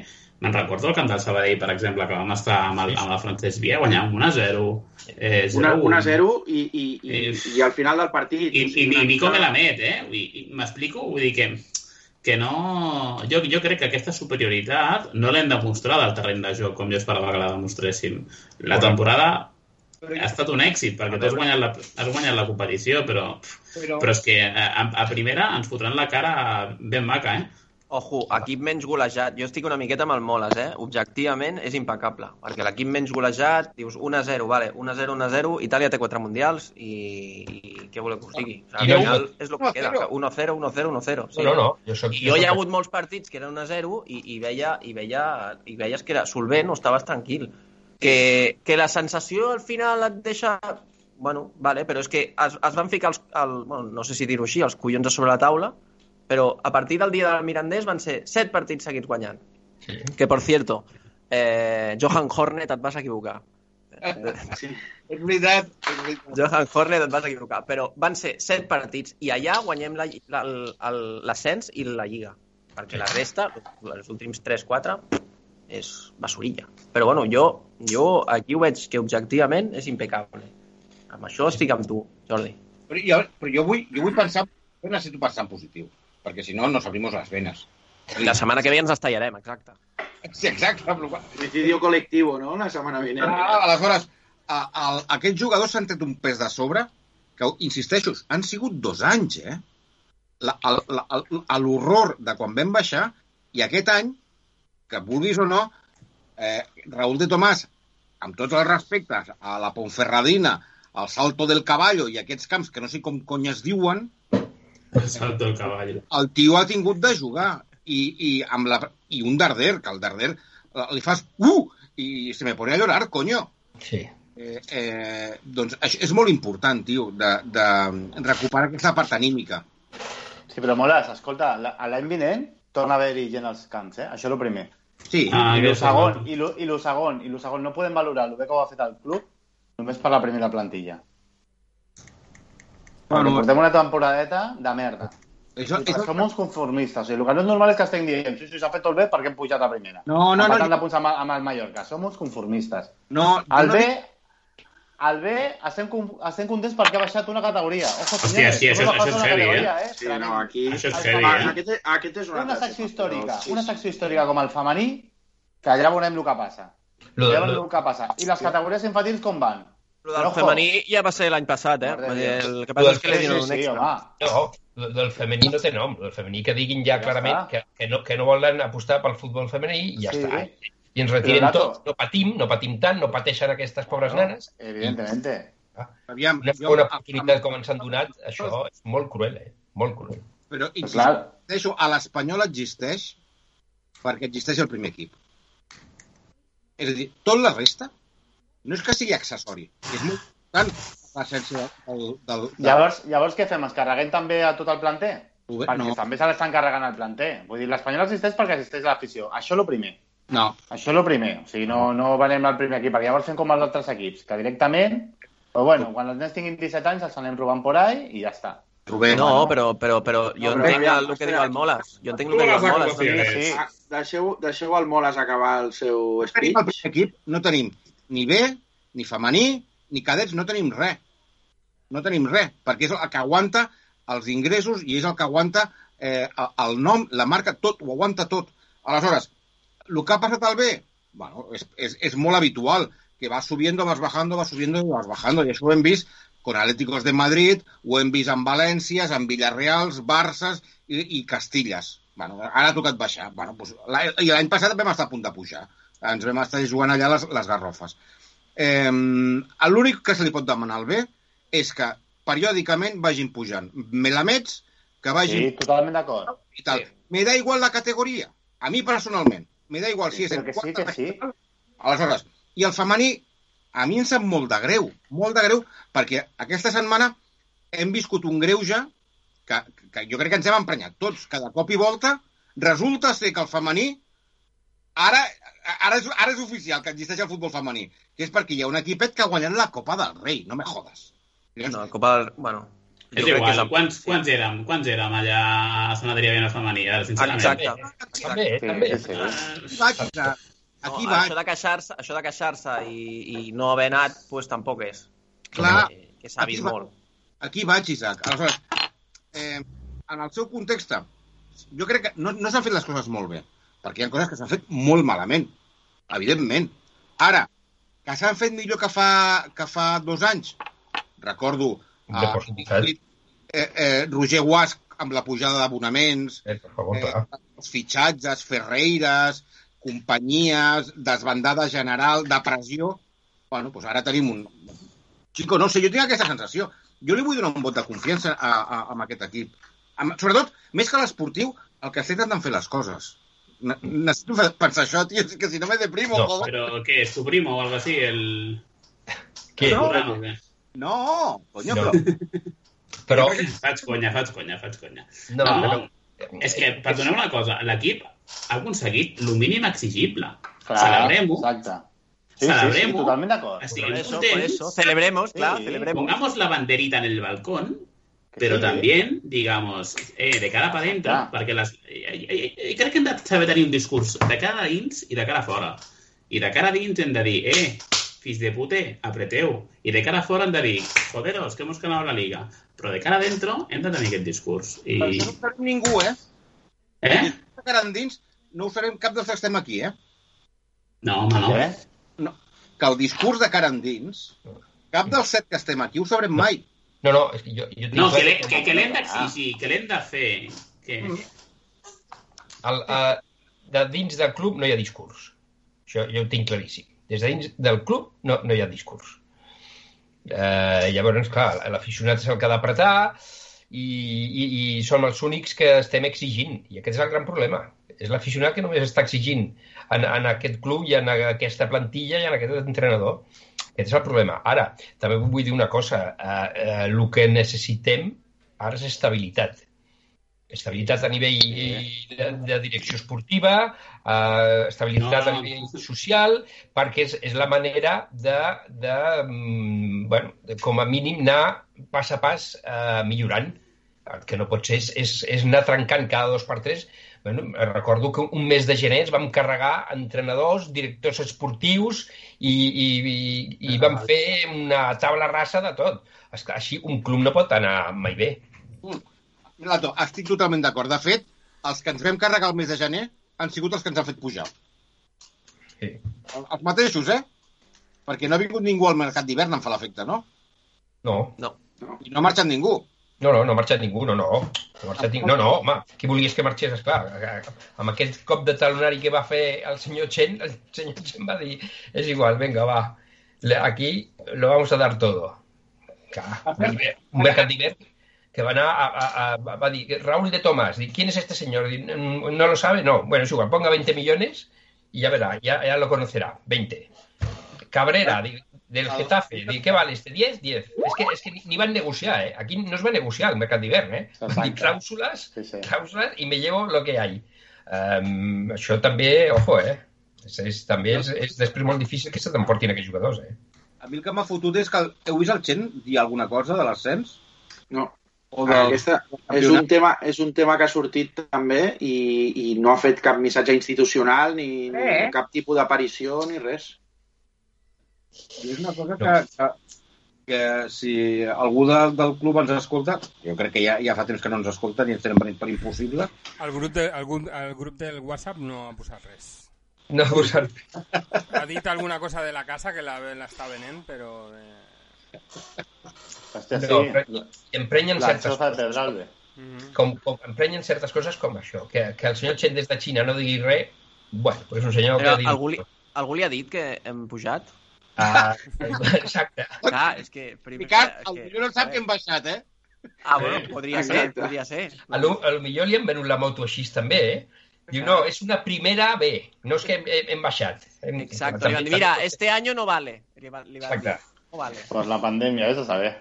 S4: me'n recordo el camp del Sabadell, per exemple, que vam estar amb, el, amb la Francesc Via, guanyàvem 1-0, eh, 0-1.
S2: 1 a 0 i, i, i,
S4: I-
S2: i al final del partit...
S4: I, i, i Nico me la met, eh? M'explico? Vull dir que, que no... Jo, jo crec que aquesta superioritat no l'hem demostrat al terreny de joc com jo esperava que la demostréssim. La temporada ha estat un èxit, perquè tu has guanyat la, has guanyat la competició, però,
S8: Però,
S4: però és que a, a primera ens fotran la cara ben maca, eh?
S7: Ojo, equip menys golejat. Jo estic una miqueta amb el Moles, eh? Objectivament és impecable, perquè l'equip menys golejat, dius 1-0, vale, 1-0, 1-0, Itàlia té 4 mundials i, i què voleu que us digui? O sigui, al final és el que
S8: 1-0.
S7: queda, que 1-0, 1-0, 1-0. Sí.
S3: No, no, no. Jo soc,
S7: I jo hi ha hagut molts partits que eren 1-0 i, i, veia, i, veia, i veies que era solvent o estaves tranquil. Que, que la sensació al final et deixa... Bueno, vale, però és que es, es van ficar els, el, bueno, no sé si dir-ho així, els collons a sobre la taula, però a partir del dia del Mirandés van ser set partits seguits guanyant.
S3: Sí.
S7: Que, por cierto, eh, Johan Hornet et vas equivocar.
S2: Sí.
S8: és veritat, és veritat.
S7: Johan Hornet et vas equivocar, però van ser set partits i allà guanyem la- la- l'ascens i la Lliga, perquè la resta, els últims 3-4, és basurilla. Però bueno, jo, jo aquí ho veig que objectivament és impecable. Amb això estic amb tu, Jordi.
S8: Però jo, però jo vull, jo vull pensar, jo necessito pensar en positiu, perquè si no nos abrimos las venas.
S7: I la setmana que ve ens estallarem, exacte.
S8: Sí, exacte. Però,
S2: Suicidio colectivo, no?, la setmana vinent.
S8: ah, aleshores, a, a, aquests jugadors s'han tret un pes de sobre que, insisteixo, han sigut dos anys, eh? A L'horror de quan vam baixar i aquest any, que vulguis o no, eh, Raúl de Tomàs, amb tots els respectes a la Ponferradina, al Salto del Caballo i aquests camps que no sé com cony es diuen,
S4: Salto el cavall.
S8: el tio ha tingut de jugar i, i, amb la, i un Darder, que el Darder li fas uh! i se me pone a llorar, coño.
S3: Sí.
S8: Eh, eh, doncs això és molt important, tio, de, de recuperar aquesta part anímica.
S5: Sí, però Moles, escolta, l'any vinent torna a haver-hi gent als camps, eh? Això és el primer.
S8: Sí,
S4: Ah,
S5: i lo, i lo segon, i lo segon, no podem valorar el bé que ho ha fet el club només per la primera plantilla. Bueno, portem una temporadeta de merda.
S8: això, això,
S5: som uns conformistes. O sigui, el que no és normal és que estem dient sí, sí, s'ha fet tot bé perquè hem pujat a primera.
S8: No, no, no,
S5: Empatant
S8: no.
S5: punts amb, amb el Mallorca. Som uns conformistes.
S8: no,
S5: El
S8: no,
S5: B, el B, estem, estem contents perquè ha baixat una categoria. Ojo,
S4: Hòstia,
S5: senyores,
S4: sí, això- això és heavy,
S5: categoria,
S4: eh?
S5: eh?
S2: Sí, no, aquí...
S4: Això és heavy,
S5: Sabadell,
S4: eh?
S2: Aquest, aquest és una,
S5: Una secció històrica,
S2: però sí,
S5: una
S2: sí.
S5: secció històrica com el femení, que allà veurem el que passa.
S3: Lo,
S5: Ja veurem el que passa. I les categories infantils com van?
S7: Lo del
S5: Però, ojo.
S7: femení ja va ser l'any passat, eh? El que passa és que li
S5: sí,
S7: un extra.
S3: no, lo del femení no té nom. El femení que diguin ja
S5: Ja
S3: clarament que, que, no, que no volen apostar pel futbol femení i ja
S5: Sí.
S3: està. I ens retiren
S5: Però,
S3: tot. No patim, no patim tant, no pateixen aquestes pobres nanes.
S5: Evidentemente.
S8: aviam,
S3: Una
S8: jo-
S3: segona oportunitat com ens han donat, això és molt cruel, eh? Molt cruel.
S8: Però, insisteixo, a l'Espanyol existeix perquè existeix el primer equip. És a dir, tot la resta no és que sigui accessori, és molt important l'essència del, del, del,
S5: Llavors, llavors què fem? Es carreguem també a tot el planter?
S8: del...
S5: Perquè
S8: No,
S5: també se l'estan carregant el planter. Vull dir, l'Espanyol existeix perquè existeix l'afició. Això és el primer.
S8: No.
S5: Això és el primer. O sigui, no, no venem al primer equip, perquè llavors fem com els altres equips, que directament... Però bueno, quan els nens tinguin 17 anys els anem robant por ahí i ja està.
S8: Trobem.
S7: No, però, però, però jo
S2: No, però
S7: entenc
S2: aviam,
S7: el que diu el Moles. Jo entenc el que diu el Moles.
S4: Sí,
S7: també.
S5: Sí,
S2: Ah, deixeu, deixeu el Moles acabar el seu
S8: tenim el
S2: speech.
S8: primer equip, no tenim ni B, ni femení, ni cadets, no tenim res. No tenim res, perquè és el que aguanta els ingressos i és el que aguanta eh, el nom, la marca, tot, ho aguanta tot. Aleshores, el que ha passat al B, bueno, és, és, és molt habitual, que va subiendo, vas bajando, vas subiendo i vas bajando, i això ho hem vist con Atléticos de Madrid, ho hem vist amb Valèncias, amb Villarreals, Barças i, i Castillas. Bueno, ara ha tocat baixar. Bueno, doncs, I l'any passat vam estar a punt de pujar. Ens vam estar jugant allà les, les garrofes. Eh, L'únic que se li pot demanar al B és que periòdicament vagin pujant. Melamets, que vagin
S5: sí totalment d'acord.
S8: tal. Me da igual la categoria. A mi personalment. Me da igual si és
S5: Però
S8: en
S5: que sí, que sí.
S8: Aleshores, i el femení, a mi em sap molt de greu, molt de greu, perquè aquesta setmana hem viscut un greuge que, que jo crec que ens hem emprenyat tots. Cada cop i volta resulta ser que el femení ara, ara, és, ara és oficial que existeix el futbol femení, que és perquè hi ha un equipet que ha guanyat la Copa del Rei, no me jodes.
S7: No, Copa del... Bueno,
S4: És
S7: jo
S4: igual,
S7: és el-
S4: quants,
S7: sí.
S4: quants érem? Quants érem allà a Sant Adrià Viena Femení? Ara, sincerament.
S7: Exacte.
S3: També,
S5: Sí,
S3: també.
S5: sí, sí.
S8: Aquí vaig, que-
S7: No,
S8: aquí
S7: això de queixar-se això de queixar i, i no haver anat, pues, tampoc és.
S8: clar,
S7: Que, que s'ha vist
S8: Aquí va-
S7: molt.
S8: aquí vaig, Isaac. Aleshores, eh, en el seu context, jo crec que no, no s'han fet les coses molt bé, perquè hi ha coses que s'han fet molt malament, evidentment. Ara, que s'han fet millor que fa, que fa dos anys, recordo
S3: De
S8: eh, eh, eh, Roger Guasc amb la pujada d'abonaments,
S3: Eh, favor,
S8: eh, els fitxatges, Ferreiras, companyies, desbandada general, depressió... Bueno, doncs ara tenim un... Chico, no sé, jo tinc aquesta sensació. Jo li vull donar un vot de confiança a, a, a aquest equip. Amb, sobretot, més que l'esportiu, el que estic intentant fer les coses. Ne necessito pensar això, tio, que si no me deprimo,
S3: No,
S8: joder.
S4: Però què, és tu primo o algo así? El...
S3: Què?
S8: No.
S4: Corral, o què?
S8: No, coño,
S3: No.
S8: però...
S3: Però,
S4: Faig conya, faig conya, faig conya.
S3: no,
S4: No,
S3: però...
S4: És que, perdoneu una cosa, l'equip ha aconseguit el mínim exigible.
S5: Clar,
S4: Celebrem-ho.
S5: Exacte. Sí, sí, sí,
S4: Celebrem-ho.
S5: totalment d'acord.
S4: Estiguem
S7: Por eso, por
S4: contents.
S7: eso. Celebremos,
S5: Sí.
S7: celebremos.
S4: Pongamos la banderita en el balcón,
S5: Que
S4: pero
S5: sí.
S4: también, digamos, eh, de cara para adentro,
S5: Clar.
S4: perquè les, eh, eh, eh, crec que hem de saber tenir un discurs de cara a dins i de cara a fora. I de cara a dins hem de dir, eh, fills de pute, apreteu. I de cara a fora hem de dir, joderos, que hemos ganado la liga. Però de cara a dentro hem de tenir aquest discurs. I...
S8: això no ho farem ningú, eh?
S4: Eh?
S8: Que ara endins no ho farem cap dels que estem aquí, eh?
S4: No, home, no.
S5: Què?
S8: Que el discurs de cara endins, cap dels set que estem aquí ho sabrem mai.
S3: No, no, és que jo, jo tinc
S4: No, que l'he- que, que l'hem d'exigir, que l'hem de fer. Que...
S3: el, uh, de dins del club no hi ha discurs. Això jo ho tinc claríssim. Des de dins del club no, no hi ha discurs. Eh, llavors, clar, l'aficionat és el que ha d'apretar i, i, i som els únics que estem exigint. I aquest és el gran problema. És l'aficionat que només està exigint en, en aquest club i en aquesta plantilla i en aquest entrenador. Aquest és el problema. Ara, també vull dir una cosa. Eh, eh, el que necessitem ara és estabilitat estabilitat a nivell de, de direcció esportiva, eh, estabilitat
S4: No.
S3: a nivell social, perquè és, és la manera de, de, mm, bueno, de, com a mínim, anar pas a pas eh, millorant. El que no pot ser és, és, és anar trencant cada dos per tres. Bueno, recordo que un mes de gener ens vam carregar entrenadors, directors esportius i, i, i, i vam fer una taula rasa de tot. Així un club no pot anar mai bé.
S8: Lato, estic totalment d'acord. De fet, els que ens vam carregar el mes de gener han sigut els que ens han fet pujar.
S3: Sí.
S8: El- Els mateixos, eh? Perquè no ha vingut ningú al mercat d'hivern, em fa l'efecte, no?
S3: No,
S8: I no ha marxat ningú.
S3: No, no, no ha marxat ningú, no, no. No, ha marxat ningú. no, no, home, qui volies que marxés, esclar. Amb aquest cop de talonari que va fer el senyor Chen, el senyor Chen va dir, és igual, venga, va, aquí lo vamos a dar todo. Clar, un mercat d'hivern que va anar a, a, a, va dir, Raúl de Tomás, dic, ¿quién es este señor? Dic, "Mm, ¿No lo sabe? No, bueno, es igual, ponga 20 millones y ya verá, ya, ya lo conocerá, 20. Cabrera, dic, del Getafe, dic, ¿qué vale este? 10, 10. Es que, es que ni, ni van negociar, ¿eh? Aquí no es va negociar el mercat d'hivern, ¿eh?
S5: Exacte.
S3: clàusules,
S5: Sí, sí.
S3: clàusules y me llevo lo que hay. Um, això també, ojo, eh? És, és, també és, és després molt difícil que se t'emportin aquests jugadors, eh?
S8: A mi el que m'ha fotut és que heu vist el Chen dir alguna cosa de l'ascens?
S2: No.
S8: O
S2: Aquesta és un, tema, és un tema que ha sortit també i, i no ha fet cap missatge institucional ni,
S8: Eh.
S2: ni cap tipus d'aparició ni res.
S8: I és una cosa que, que, que si algú de, del club ens escolta, jo crec que ja, ja fa temps que no ens escolten i ens tenen per, per impossible,
S6: El grup, de, el, el grup del WhatsApp no ha posat res.
S3: No, pues,
S6: Ha dit alguna cosa de la casa que la- l'està venent, però... Eh...
S5: Hòstia,
S3: no,
S5: sí.
S3: però emprenyen
S5: La
S3: certes coses.
S5: Pedralbe.
S6: mhm.
S3: Com, com, emprenyen certes coses com això. Que, que el senyor Chen des de Xina no digui res, bueno, pues és un senyor
S7: Però
S3: que... diu-
S7: algú li, algú li ha dit que hem pujat?
S3: Ah, exacte.
S7: Clar, és que... Primer,
S8: Ricard,
S7: és
S8: el
S7: que,
S8: millor no sap que hem baixat, eh?
S7: Ah, bueno, podria ser, podria ser.
S3: A lo, a lo millor li han venut la moto així també, eh? Diu, no, és una primera B, no és que hem, hem, hem baixat. Hem,
S7: Exacte. Li van dir, mira, este año no vale. Li van, li dir,
S3: Exacte.
S7: No vale.
S5: Pues la pandèmia, vés a saber.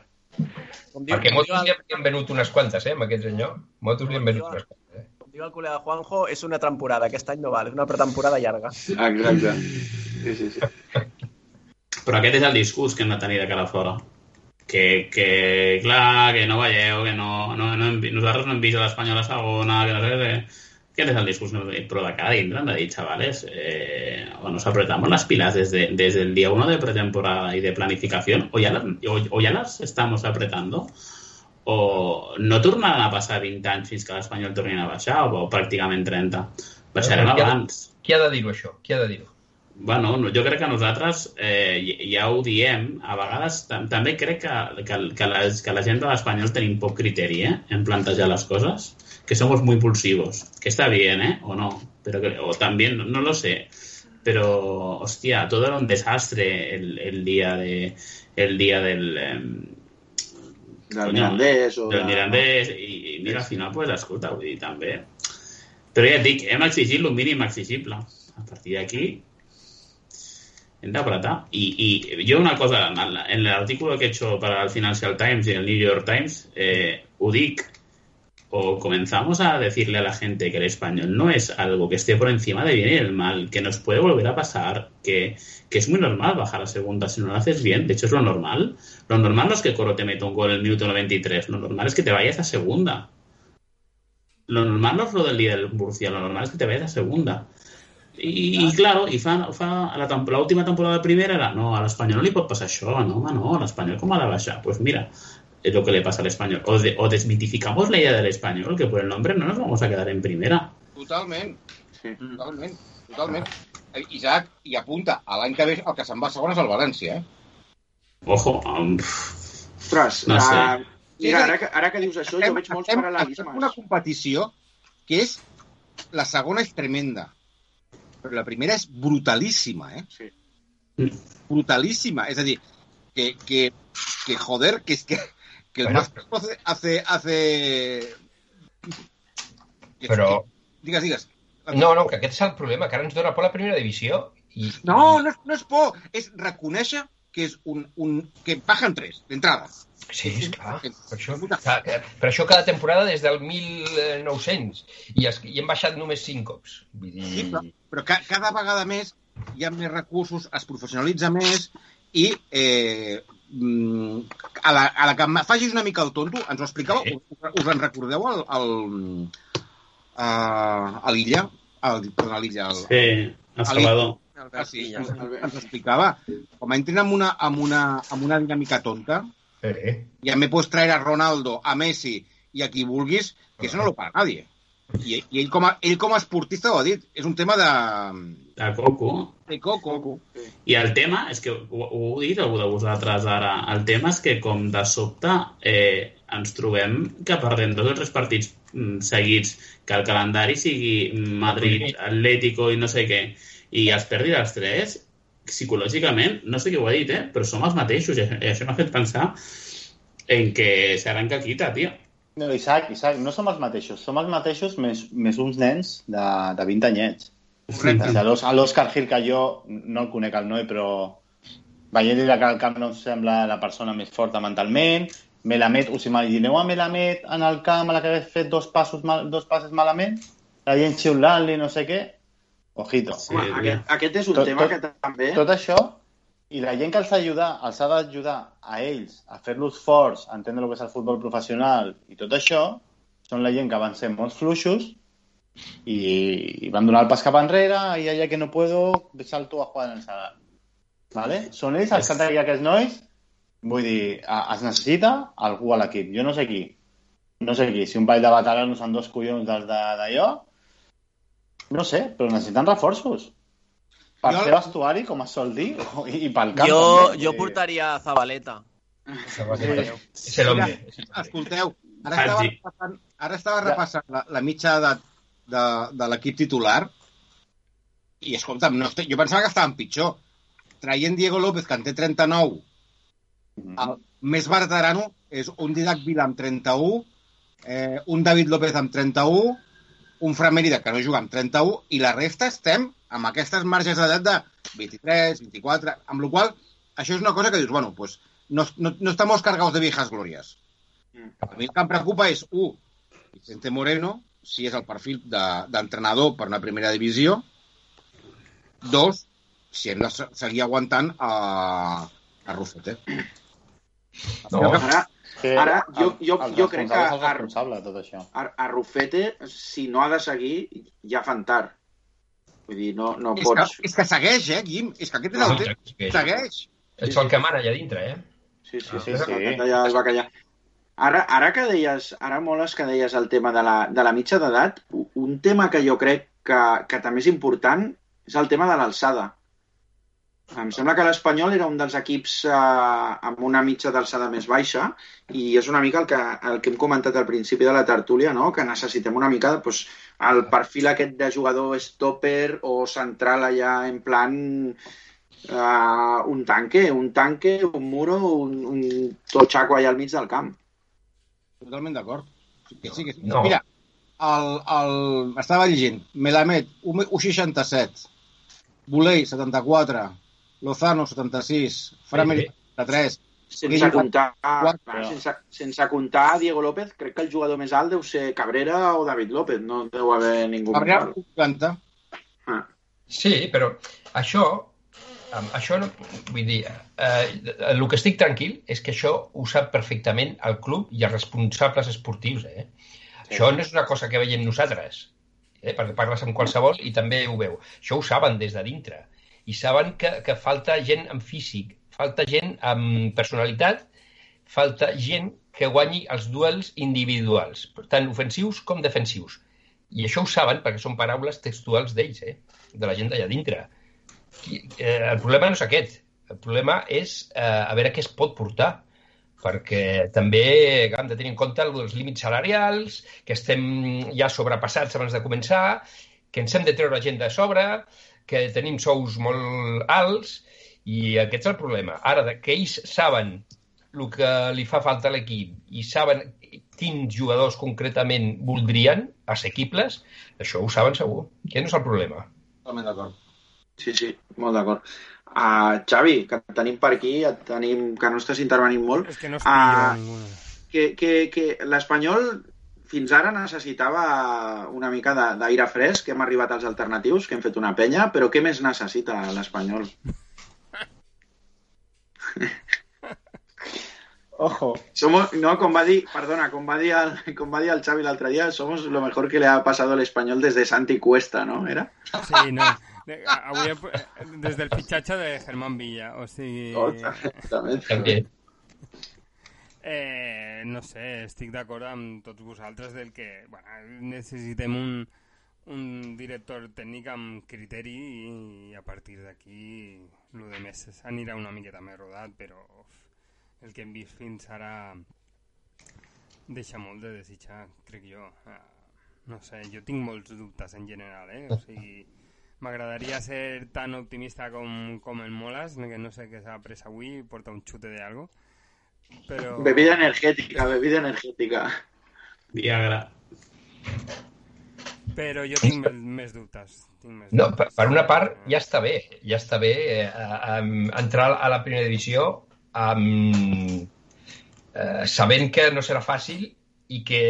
S7: Com diu,
S3: Perquè motos li han venut unes quantes, eh, amb aquest senyor. Motos li han venut unes quantes, eh?
S7: com diu el col·lega Juanjo, és una temporada. Aquest any no val, és una pretemporada llarga.
S2: Exacte. Sí, sí, sí.
S4: Però aquest és el discurs que hem de tenir de cara a fora. Que, que clar, que no veieu, que no, no, no hem, nosaltres no hem vist a l'Espanyol a segona, que no sé què. Que de tenir. Però de cara a dintre hem de chavales, eh, o nos apretamos las pilas desde, desde el día uno de pretemporada y de planificación, o ya, la- o, o ya las estamos apretando, o no tornaran a passar 20 anys fins que l'Espanyol torni a baixar, o, o pràcticament 30. Baixarem
S3: Qui ha de-. Qui ha de dir-ho, això? Qui ha de dir-ho?
S4: Bueno, no, jo crec que nosaltres eh, ja ho diem, a vegades tam també crec que, que, que, les, que la gent de l'Espanyol tenim poc criteri eh, en plantejar les coses, que somos muy impulsivos, que está bien, ¿eh? O no, pero que, o también, no, no lo sé, pero, hostia, todo era un desastre el, el día de el día del... em,
S2: Del Mirandés o...
S4: del
S2: de-
S4: Mirandés i, i mira, al final, pues, escolta, vull dir, també. Però ja et dic, hem exigit el mínim exigible. A partir d'aquí hem d'apretar. I, I jo una cosa, en en l'artículo que he hecho para el Financial Times y el New York Times, eh, ho dic, o comenzamos a decirle a la gente que el español no es algo que esté por encima de bien y del mal, que nos puede volver a pasar, que, que es muy normal bajar a segunda si no lo haces bien, de hecho es lo normal. Lo normal no es que Coro te meta un gol en el minuto 93, lo normal es que te vayas a segunda. Lo normal no es lo del día del Murcia, lo normal es que te vayas a segunda. I, i claro, i fa, fa la l'última temporada de primera era no, a l'Espanyol no li pot passar això, no, home, no, a l'Espanyol com ha de baixar? Pues mira, es lo que le pasa al español. O, de- o desmitificamos la idea del español, que por el nombre no nos vamos a quedar en primera.
S8: Totalment,
S2: Sí.
S8: totalment, totalment. Eh, Isaac, i apunta, a l'any que ve el que se'n va a segon és el València, eh?
S4: Ojo, um,
S2: Ostres,
S4: No sé.
S2: uh, mira, ara que, ara que dius això, jo veig molts
S8: estem, estem en una
S2: paral·lelismes.
S8: competició que és... La segona és tremenda, però la primera és brutalíssima, eh?
S2: Sí.
S8: Brutalíssima. És a dir, que, que, que joder, que és que, que el
S3: Bueno.
S8: Vasco hace... hace, que- Digues, digues.
S3: no, no, que aquest és el problema, que ara ens dona por la primera divisió. I,
S8: No, no, és- no és por, és reconèixer que és un, un que bajan tres, d'entrada.
S3: Sí, és clar. Per això, per això cada temporada des del 1900 i, es, i hem baixat només 5 cops. Vull dir...
S8: Sí, però, però ca, cada vegada més hi ha més recursos, es professionalitza més i eh, mm, a, la, a la que facis una mica el tonto, ens ho explicava,
S3: Sí.
S8: us, us en recordeu al, al, a, a l'Illa? Al, perdó, a l'Illa, al,
S4: sí, El Salvador.
S8: Ah, sí,
S7: Illa.
S8: ens, ens explicava. Com entren amb una, amb, una, amb una dinàmica tonta,
S3: Eh,
S8: ya me puedes traer a Ronaldo, a Messi i a qui vulguis, que eso no lo para nadie. I, i ell, com a, ell com a esportista ho ha dit, és un tema de,
S4: De Coco.
S8: de coco.
S4: I el tema, és que ho, ho heu dit algú de vosaltres ara, el tema és que com de sobte eh, ens trobem que perdem dos o tres partits mm, seguits, que el calendari sigui Madrid, Atlético i no sé què, i els perdi els tres, psicològicament, no sé qui ho ha dit, eh, però som els mateixos, i això- m'ha fet pensar en que se arranca quita, tio.
S5: No, Isaac, Isaac, no som els mateixos. Som els mateixos més, més uns nens de, de 20 anyets.
S8: Correcte.
S5: A l'Òscar Gil, que jo no el conec al Noé, però veient-li la cara al camp no em sembla la persona més forta mentalment. Melamed, us imagineu a Melamed en el camp a la que hagués fet dos, passos mal, dos passes malament? La gent xiulant-li, no sé què? Ojito.
S4: Sí,
S2: Home, aquest, aquest és un
S5: Tot-
S2: tema
S5: tot-
S2: que també...
S5: Tot això, i la gent que els ha d'ajudar, els ha d'ajudar a ells a fer-los forts, a entendre el que és el futbol professional i tot això, són la gent que van ser molt fluixos i, i van donar el pas cap enrere i allà que no puedo, salto a jugar en el Sadar. ¿Vale? Són ells els que han de aquests nois Vull dir, a- es necessita algú a l'equip. Jo no sé qui. No sé qui. Si un ball de veteranos amb dos collons dels de- d'allò, no sé, però necessiten reforços. Per
S8: Jo-
S5: fer vestuari, com es sol dir, i, i pel camp.
S7: Jo,
S5: també.
S7: jo portaria a Zabaleta.
S3: És l'home.
S8: Escolteu, ara estava
S4: Hagi.
S8: repassant, ara estava repassant la, la mitja de, de, de l'equip titular i, escolta'm, no, estic- jo pensava que estaven pitjor. Traient Diego López, que en té 39, el més veterano és un Didac Vila amb 31, eh, un David López amb 31, un Fran Mérida que no juga amb 31, i la resta estem amb aquestes marges d'edat de 23, 24, amb la qual això és una cosa que dius, bueno, pues, no, no, no estamos cargados de viejas glorias.
S2: Mm.
S8: A mi el que em preocupa és, un, Vicente Moreno, si és el perfil de- d'entrenador per una primera divisió. Dos, si hem de se- seguir aguantant a, a Rufete.
S3: No.
S2: Ara,
S5: Que
S2: Ara, jo-
S5: el-
S2: jo-
S5: el
S2: jo crec
S5: responsable és
S2: que-
S5: el responsable de tot això.
S2: a, a Rufete, si no ha de seguir, ja fan tard. Vull dir, no, no
S8: És que,
S2: pots...
S8: és que segueix, eh, Guim? És que aquest és el tema.
S3: Segueix.
S8: Segueix.
S3: Ets el que mana allà dintre, eh?
S2: Sí, sí,
S5: Sí,
S2: sí,
S5: sí.
S2: sí. ja es va callar. Ara, ara que deies, ara moles que deies el tema de la, de la mitja d'edat, un tema que jo crec que, que també és important és el tema de l'alçada. Em sembla que l'Espanyol era un dels equips eh, amb una mitja d'alçada més baixa i és una mica el que, el que hem comentat al principi de la tertúlia, no? que necessitem una mica doncs, el perfil aquest de jugador stopper o central allà en plan uh, un tanque, un tanque, un muro, un, un totxaco allà al mig del camp.
S8: Totalment d'acord. Sí, que sí, que sí.
S3: No.
S8: Mira, el, el, estava llegint. Melamed, 1,67. Volei, 74. Lozano, 76. Frameri,
S3: Sí,
S8: 73.
S2: Sense comptar,
S8: Quatre.
S2: clar, sense, sense comptar Diego López, crec que el jugador més alt deu ser Cabrera o David López, no deu haver ningú
S8: Cabrera,
S2: més alt.
S8: 40.
S2: Ah,
S3: Sí, però això, això no, vull dir, eh, el que estic tranquil és que això ho sap perfectament el club i els responsables esportius, eh?
S5: Sí.
S3: Això no és una cosa que veiem nosaltres, eh? perquè parles amb qualsevol i també ho veu. Això ho saben des de dintre. I saben que, que falta gent amb físic, falta gent amb personalitat, falta gent que guanyi els duels individuals, tant ofensius com defensius. I això ho saben perquè són paraules textuals d'ells, eh? de la gent d'allà dintre. I, eh, el problema no és aquest. El problema és eh, a veure què es pot portar perquè també hem de tenir en compte els límits salarials, que estem ja sobrepassats abans de començar, que ens hem de treure gent de sobre, que tenim sous molt alts, i aquest és el problema. Ara, de- que ells saben el que li fa falta a l'equip i saben quins jugadors concretament voldrien, assequibles, això ho saben segur. Aquest no és el problema.
S8: Totalment d'acord.
S2: sí, sí, molt d'acord. Uh, Xavi, que et tenim per aquí, et tenim, que no estàs intervenint molt,
S6: És que no es pillo ninguna.
S2: que, que, que l'Espanyol fins ara necessitava una mica de- d'aire fresc, que hem arribat als alternatius, que hem fet una penya, però què més necessita l'Espanyol?
S5: Ojo.
S2: Somos, no, com va dir, perdona, com va dir el, com va dir el Xavi l'altre dia, somos lo mejor que le ha pasado al español desde Santi Cuesta, ¿no? Era?
S6: Sí, no. Avui, he- des del fitxatge de Germán Villa, o sigui...
S2: Oh, exactament.
S6: Eh, no sé, estic d'acord amb tots vosaltres del que bueno, necessitem un, un director tècnic amb criteri i, a partir d'aquí el de més anirà una miqueta més rodat, però el que hem vist fins ara deixa molt de desitjar, crec jo. Eh, no sé, jo tinc molts dubtes en general, eh? O sigui, m'agradaria ser tan optimista com, com el Molas, que no sé què s'ha pres avui, porta un xute de algo. Però...
S2: Bebida energètica, bebida energètica.
S4: Viagra.
S6: Però jo tinc més, més dubtes. Tinc més
S3: No, per,
S6: dubtes.
S3: per una part, ja està bé. Ja està bé eh, um, entrar a la primera divisió amb, eh, sabent que no serà fàcil i que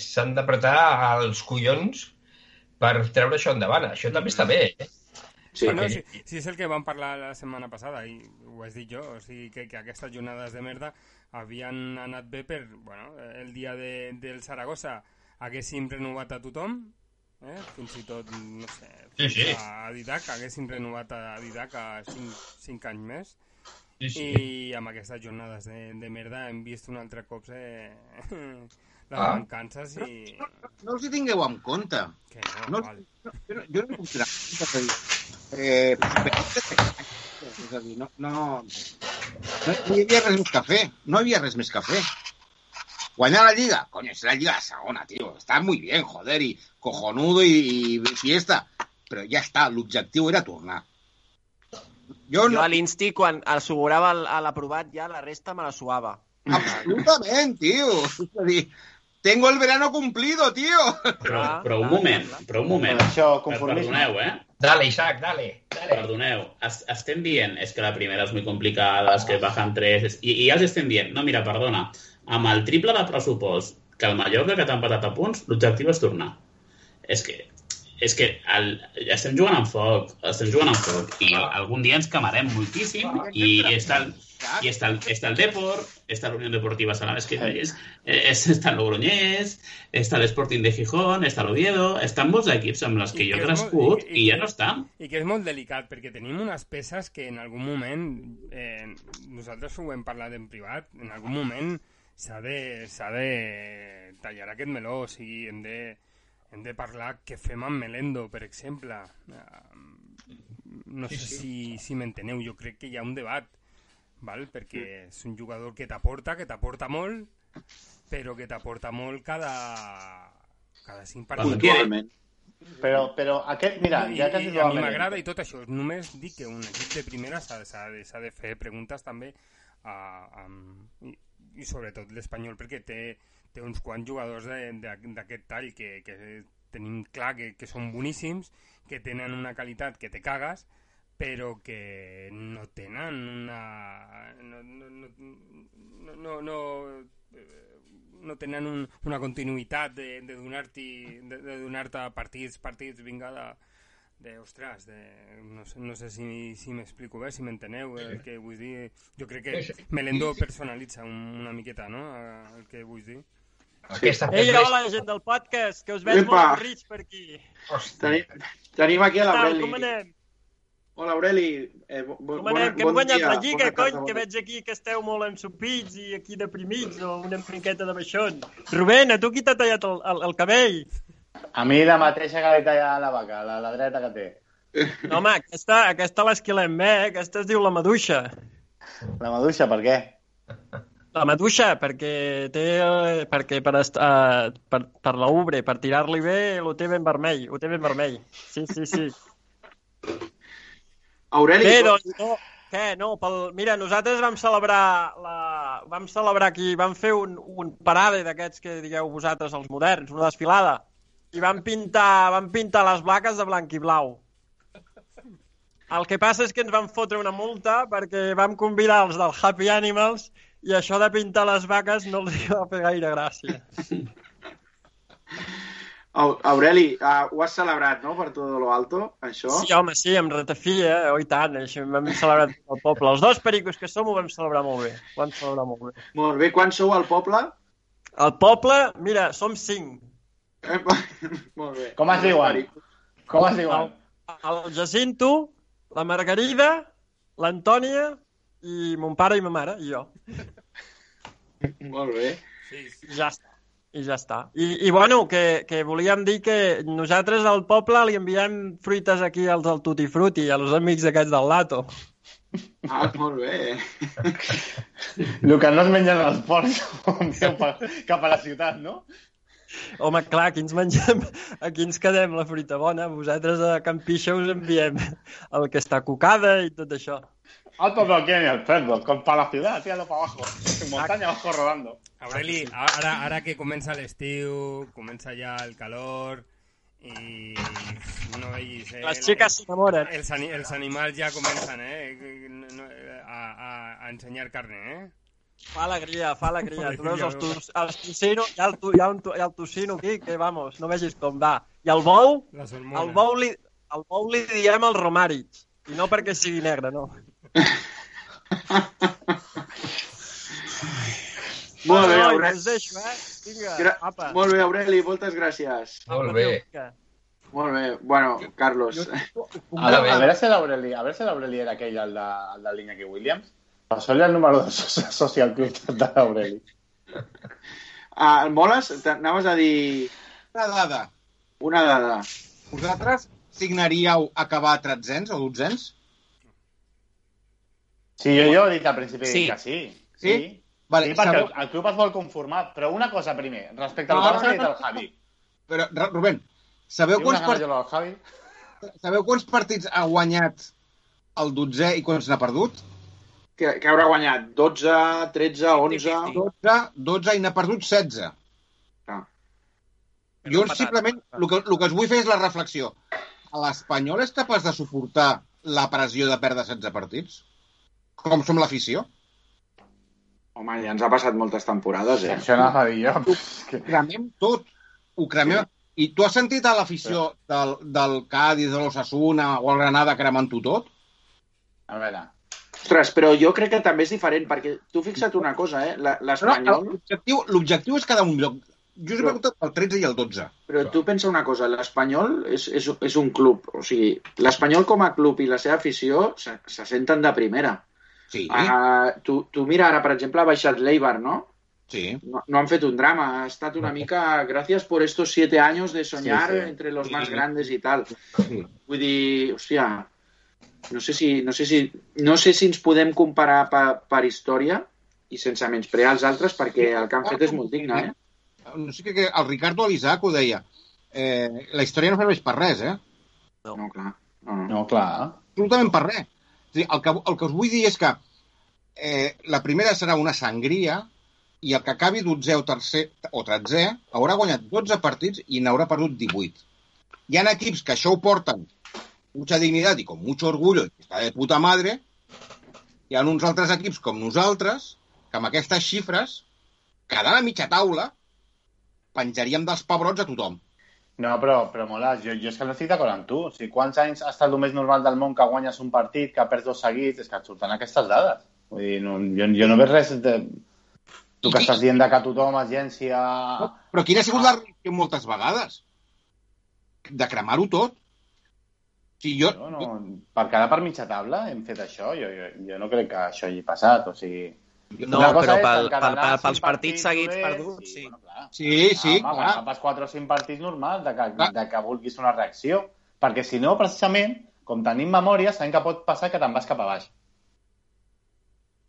S3: s'han d'apretar els collons per treure això endavant. Això també està bé. Eh?
S2: Sí,
S6: Ah, no,
S3: perquè-
S6: si, si és el que vam parlar la setmana passada i ho has dit jo, o sigui que, que aquestes jornades de merda havien anat bé per, bueno, el dia de, del Saragossa haguéssim renovat a tothom, eh? fins i tot, no sé,
S3: Sí,
S6: fins
S3: sí.
S6: a Didac, haguéssim renovat a Didac a 5, 5 anys més,
S3: Sí, sí.
S6: i amb aquestes jornades de, de merda hem vist un altre cop eh, les
S3: Ah.
S6: mancances i...
S8: No els hi tingueu en compte.
S6: Que no,
S8: No,
S6: val.
S8: no, jo, no, jo no puc tirar. És eh, és a dir, no, no, no, no hi havia res més que fer. No hi havia res més que fer. Guanyar la Lliga, coño, es la Lliga de segona, tío. Está muy bien, joder, y cojonudo y, y fiesta. Però ja està, l'objectiu era tornar. Jo
S7: Jo
S8: no...
S7: a l'Insti, quan assegurava el- l'aprovat ja, la resta me la suava.
S8: Absolutament, tio. És a dir, tengo el verano cumplido, tío.
S4: Però, però un moment, però un moment.
S5: Per això,
S4: Per-
S5: conformisme.
S4: Perdoneu, eh?
S3: Dale, Isaac, dale. dale.
S4: perdoneu, es, estem dient és que la primera és molt complicada, és que bajan tres, és, i, i ja els estem dient, no, mira, perdona, amb el triple de pressupost que el Mallorca que t'ha empatat a punts, l'objectiu és tornar. És que és que el, estem jugant amb foc, estem jugant amb foc, i algun dia ens quemarem moltíssim, i està. el, i està el, està. el Depor, està la Unió Deportiva Salam, és que és, és, està el Logroñés, està l'Sporting de Gijón, està l'Oviedo, estan molts equips amb els que
S6: I
S4: jo he crescut
S6: i- i
S4: i ja no estan.
S6: I que és molt delicat, perquè tenim unes peces que en algun moment, eh, nosaltres ho hem parlat en privat, en algun moment s'ha de, de tallar aquest meló, o sigui, hem de, hem de parlar què fem amb Melendo, per exemple. No sé si, si m'enteneu, jo crec que hi ha un debat, val? perquè és un jugador que t'aporta, que t'aporta molt, però que t'aporta molt cada, cada cinc partits.
S5: Però, però aquest, mira,
S6: I,
S5: ja que has
S6: i,
S5: dit
S6: a mi m'agrada i tot això. Només dic que un equip de primera s'ha de, de fer preguntes també a, a, i, i sobretot l'Espanyol perquè té, té uns quants jugadors d'aquest tall que, que tenim clar que, que són boníssims, que tenen una qualitat que te cagues, però que no tenen una... no, no, no, no, no, no, no tenen un, una continuïtat de, de donar-te de, de donar partits, partits, vinga, de, de, ostres, de, no sé, no sé si, si m'explico bé, si m'enteneu el que vull dir. Jo crec que Melendo personalitza un, una miqueta, no?, el que vull dir.
S3: Aquesta
S7: Ei,
S3: festa-
S7: hola, gent del podcast, que us veig
S2: Epa!
S7: molt avorrits per aquí.
S2: Tenim, tenim aquí a l'Aureli.
S7: com anem?
S2: Hola, Aureli. Eh, bo, bo,
S7: Com anem? Que hem
S2: bon
S7: guanyat
S2: dia,
S7: la Lliga,
S2: bona
S7: cony,
S2: tarda,
S7: que
S2: bon
S7: veig aquí que esteu molt ensupits i aquí deprimits o una miqueta de baixón. Rubén, a tu qui t'ha tallat el, el, el cabell?
S5: A mi la mateixa que li talla la vaca, la, la dreta que té.
S7: No, home, aquesta, aquesta l'esquilem bé, eh? aquesta es diu la maduixa.
S5: La maduixa, per què?
S7: La maduixa, perquè té, eh, perquè per, uh, per, per la ubre, per tirar-li bé, ho té ben vermell, ho té ben vermell. Sí, sí, sí.
S2: Aureli,
S7: Bé, doncs, no, què, no, pel, mira, nosaltres vam celebrar, la, vam celebrar aquí, vam fer un, un parade d'aquests que digueu vosaltres, els moderns, una desfilada, i vam pintar, vam pintar les blaques de blanc i blau. El que passa és que ens van fotre una multa perquè vam convidar els del Happy Animals i això de pintar les vaques no els va fer gaire gràcia.
S2: Au- Aureli, uh, ho has celebrat, no?, per tot lo alto, això?
S7: Sí, home, sí, amb ratafia, eh? oh, i tant, això ho vam celebrar tot el poble. Els dos pericos que som ho vam celebrar molt bé, ho vam celebrar molt bé.
S2: Molt bé, quan sou al poble?
S7: El poble, mira, som cinc.
S2: Eh, molt bé.
S5: Com es diuen? Com es diuen?
S7: El Jacinto, la Margarida, l'Antònia i mon pare i ma mare, i jo.
S2: Molt bé.
S6: Sí,
S7: I ja està. I ja està. I, i bueno, que, que volíem dir que nosaltres al poble li enviem fruites aquí als del Tutti Frutti, a los amics aquests del Lato.
S2: Ah, molt bé.
S5: El que no es mengen els pa- cap a la ciutat, no?
S7: Home, clar, aquí ens mengem, aquí ens quedem la fruita bona. Vosaltres a Can Pixa us enviem el que està cucada i tot això.
S5: Alto no quieren el cerdo, con para la ciudad, tíralo para abajo. En montaña abajo rodando.
S6: Aureli, ara, ara que comença l'estiu, comença ja el calor i no veis... Eh,
S7: Les xiques s'enamoren.
S6: Els, els animals ja comencen eh, a, a, a ensenyar carne, eh?
S7: Fa alegria, fa alegria. Tu veus els, tus, els tocino, hi ha, el, tu- hi, ha un, hi ha el tocino aquí, que vamos, no vegis com va. I el bou, el bou li, el bou li diem el romàric. I no perquè sigui negre, no.
S2: Molt bé, Aureli.
S7: Us deixo, eh? Vinga,
S2: Gra
S7: apa.
S2: molt bé, Aureli, moltes gràcies.
S3: Molt bé.
S2: Molt bé. Bueno, Carlos,
S5: A, a veure si l'Aureli, a veure si l'Aureli era aquell, el de, el de l'Iñaki Williams. Passó-li el número de so- social club de l'Aureli.
S2: ah, el Moles, t'anaves a dir
S8: Una dada.
S2: una dada.
S8: Vosaltres signaríeu acabar tretzens o dotzens?
S5: Sí, jo, jo he dit al principi
S9: Sí.
S5: que sí.
S8: Sí?
S5: Sí,
S8: Vale,
S5: sí perquè
S8: sabeu,
S5: el, el club es vol conformar. Però una cosa primer, respecte al
S8: No,
S5: que
S8: no,
S5: ha dit
S8: no,
S5: el Javi.
S8: però, Rubén, sabeu quants, part...
S5: Javi.
S8: sabeu quants partits ha guanyat el dotzè i quants n'ha perdut?
S2: Que, que haurà guanyat 12, 13, 11...
S8: 12, 12 i n'ha perdut 16.
S2: Ah.
S8: Jo simplement, el que, el que us vull fer és la reflexió. L'Espanyol és capaç de suportar la pressió de perdre 16 partits? Com som l'afició?
S2: Home, ja ens ha passat moltes temporades, eh?
S5: Això anava a dir jo.
S8: Ho cremem tot. Ho cremem... I tu has sentit a l'afició del, del Cádiz, de l'Ossassuna o el Granada cremant-ho tot?
S5: A veure,
S2: Ostres, però jo crec que també és diferent, perquè tu fixa't una cosa, eh? La-
S8: No,
S2: L'Espanyol...
S8: L'objectiu l'objectiu és quedar un lloc. Jo us he preguntat el 13 i el 12.
S2: Però tu pensa una cosa, l'Espanyol és, és, és un club, o sigui, l'Espanyol com a club i la seva afició se, se senten de primera.
S8: Sí,
S2: Uh, tu, tu mira ara, per exemple, ha baixat l'Eibar, no?
S8: sí.
S2: no? No han fet un drama, ha estat una mica gracias por estos siete años de soñar
S5: Sí, sí.
S2: entre los más
S8: Sí.
S2: grandes i tal.
S8: sí.
S2: Vull dir, hòstia, no sé si, no sé si, no sé si ens podem comparar per, per història i sense menysprear els altres perquè el que han fet és molt digne, eh?
S8: No sé què, el Ricardo Alisac ho deia. Eh, la història no serveix per res, eh?
S2: No, clar. No, no.
S5: no, clar.
S8: absolutament per res. Dir, el, que, el que us vull dir és que eh, la primera serà una sangria i el que acabi 12 o tercer o 13 haurà guanyat 12 partits i n'haurà perdut 18. Hi ha equips que això ho porten mucha dignidad i con mucho orgullo i està de puta madre. Hi ha uns altres equips com nosaltres que amb aquestes xifres, quedant a mitja taula, penjaríem dels pebrots a tothom.
S5: No, però, però Molas, jo, jo és que no estic d'acord amb tu. O sigui, quants anys ha estat el més normal del món que guanyes un partit, que perds dos seguits? És que et surten aquestes dades. Vull dir, no, jo, jo no veig res de... Tu que estàs dient de que tothom, agència...
S8: Però quina ha sigut la reacció moltes vegades? De cremar-ho tot. O sigui, jo,
S5: No, no, per quedar per mitja taula hem fet això. Jo, jo, jo no crec que això hagi passat. O sigui,
S7: No, però
S5: és
S7: pel, pel, pel, pels partits seguits
S5: dolents,
S7: perduts, sí.
S5: Bueno, clar.
S8: Sí, sí,
S5: ah, home,
S8: clar.
S5: quan agafes 4 o 5 partits normal de que,
S8: Clar.
S5: de que vulguis una reacció. Perquè si no, precisament, com tenim memòria, sabem que pot passar que te'n vas cap a baix.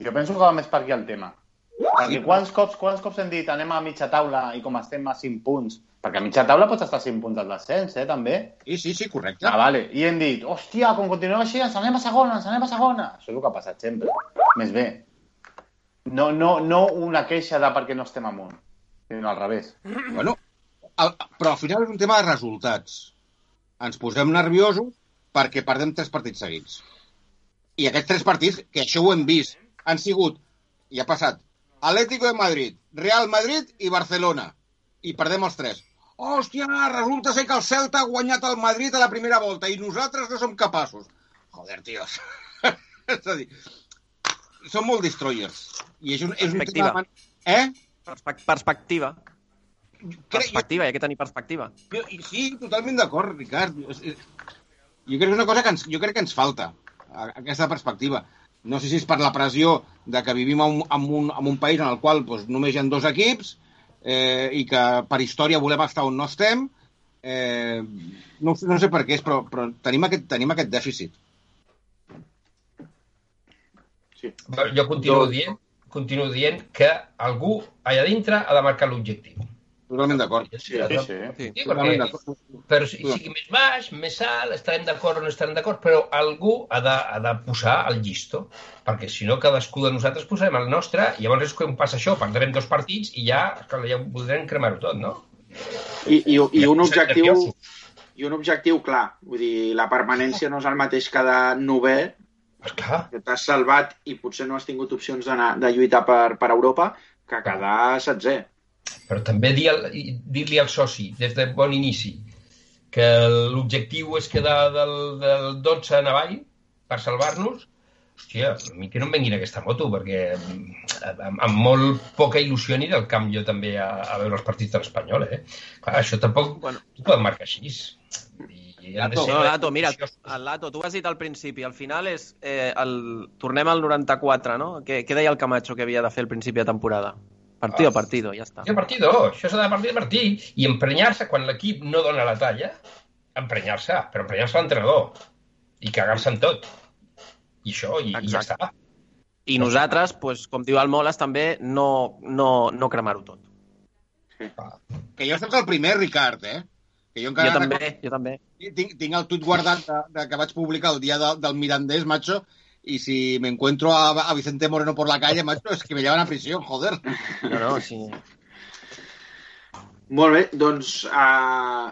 S5: Jo penso que va més per aquí el tema. Perquè quants cops, quants cops hem dit anem a mitja taula i com estem a 5 punts? Perquè a mitja taula pots estar a 5 punts del descens, eh, també.
S8: Sí, sí, sí, correcte.
S5: Ah, vale. I hem dit, hòstia, com continuem així, ens anem a segona, ens anem a segona. Això és el que ha passat sempre. Més bé. No, no, no una queixa de perquè no estem amunt, sinó al revés.
S8: Bueno, el, però al final és un tema de resultats. Ens posem nerviosos perquè perdem tres partits seguits. I aquests tres partits, que això ho hem vist, han sigut, i ha passat, Atlético de Madrid, Real Madrid i Barcelona. I perdem els tres. Hòstia, resulta ser que el Celta ha guanyat el Madrid a la primera volta i nosaltres no som capaços. Joder, tios. és a dir, som molt destroyers. I és un, és un
S7: Perspectiva.
S8: tema... Eh?
S7: Perspe- Perspectiva.
S8: Crec,
S7: Perspectiva, hi ha que tenir perspectiva.
S8: Jo, sí, totalment d'acord, Ricard. Jo crec que és una cosa que ens, jo crec que ens falta, aquesta perspectiva. No sé si és per la pressió de que vivim en un, en un, en un país en el qual doncs, només hi ha dos equips eh, i que per història volem estar on no estem. Eh, no, sé- no sé per què és, però, però tenim, aquest, tenim aquest dèficit.
S3: Jo continuo dient, continuo dient que algú allà dintre ha de marcar l'objectiu.
S8: Totalment d'acord.
S5: Sí,
S3: Sí,
S5: sí.
S7: Sí.
S3: Sí,
S8: Totalment
S3: perquè,
S8: d'acord.
S3: però si sigui més baix, més alt, estarem d'acord o no estarem d'acord, però algú ha de, ha de posar el llistó, perquè si no cadascú de nosaltres posarem el nostre, i llavors és quan passa això, perdrem dos partits i ja, esclar, ja voldrem cremar-ho tot, no?
S2: I, i, i un objectiu i un objectiu clar. Vull dir, la permanència no és el mateix cada novè,
S3: Esclar,
S2: que t'has salvat i potser no has tingut opcions d'anar- de lluitar per, per Europa, que quedar setzè.
S3: però també dir al- dir-li al soci des de bon inici que l'objectiu és quedar del, del 12 en avall per salvar-nos, hòstia, a mi que no em venguin aquesta moto, perquè amb, amb molt poca il·lusió ni del camp jo també a, a veure els partits de l'Espanyol, eh? Clar, això tampoc
S7: Bueno.
S3: t'ho poden marcar així. I,
S8: Lato,
S7: No, Lato, mira, el Lato, tu ho has dit al principi, al final és... Eh, el... Tornem al 94, no? Què, què deia el Camacho que havia de fer al principi de temporada? Partido a
S3: Ah.
S7: partido, ja està.
S3: Partido a partido, això s'ha de partir a partir. I emprenyar-se quan l'equip no dona la talla, emprenyar-se, però emprenyar-se l'entrenador i cagar-se en tot. I això, i, i ja està.
S7: I nosaltres, pues, com diu el Moles, també no, no, no cremar-ho tot.
S8: Que jo soc el primer, Ricard, eh? Que jo encara
S7: Jo
S8: recordo-
S7: també, jo també.
S8: Tinc, tinc el tuit guardat de, de, que vaig publicar el dia de, del Mirandés, macho, y si me encuentro a, a Vicente Moreno por la calle, macho, es que me llevan a prisión, joder.
S7: No, no, sí.
S2: Molt bé, doncs uh,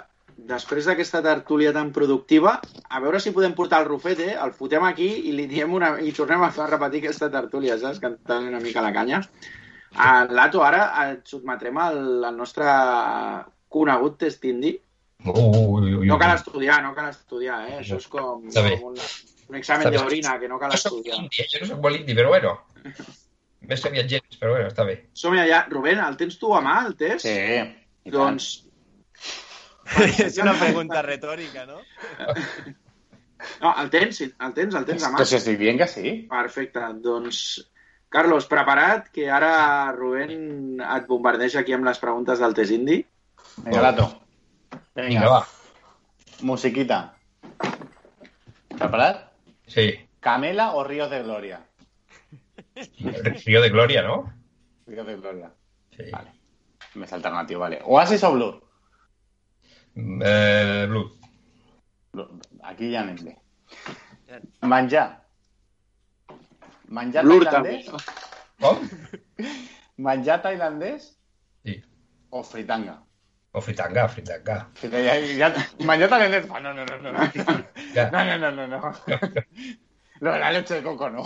S2: després d'aquesta tertúlia tan productiva, a veure si podem portar el Rufete, el fotem aquí i li diem una... i tornem a fer repetir aquesta tertúlia, saps? Cantant una mica la canya. A Lato, ara et sotmetrem al, al nostre conegut test indi.
S3: Ui, ui,
S2: No cal
S3: ui.
S2: estudiar, no cal estudiar, eh? Això és com, com un, un examen d'orina, que no cal
S3: Jo
S2: estudiar.
S3: indi, jo no soc molt indi, però bueno. Més aviat gens, però bueno, està bé.
S2: Som-hi allà. Rubén, el tens tu a mà, el test?
S5: Sí.
S2: Doncs...
S7: És una pregunta retòrica, no?
S2: No, el tens, el tens, el tens a mà.
S5: Però si estic dient que sí.
S2: Perfecte, doncs... Carlos, preparat, que ara Rubén et bombardeja aquí amb les preguntes del test indi.
S5: Vinga, Lato. Vinga,
S3: Vinga, va.
S5: musiquita. Preparat?
S3: Sí.
S5: Camela o Ríos de Gloria?
S3: Río de Gloria, ¿no?
S5: Ríos de Gloria.
S3: Sí.
S5: Vale. Més alternatiu, vale. Oasis o Blur?
S3: Eh, Blue.
S5: Blur. Aquí ja anem bé. Menjar. Menjar
S2: Blur també.
S5: tailandès?
S3: Com?
S5: Menjar tailandès
S3: Sí.
S5: o fritanga?
S3: O fritanga, fritanga.
S5: Ja, menjar tailandès? Ah, no, no, no, no. No, no, no, no. no. Lo de la leche de coco no.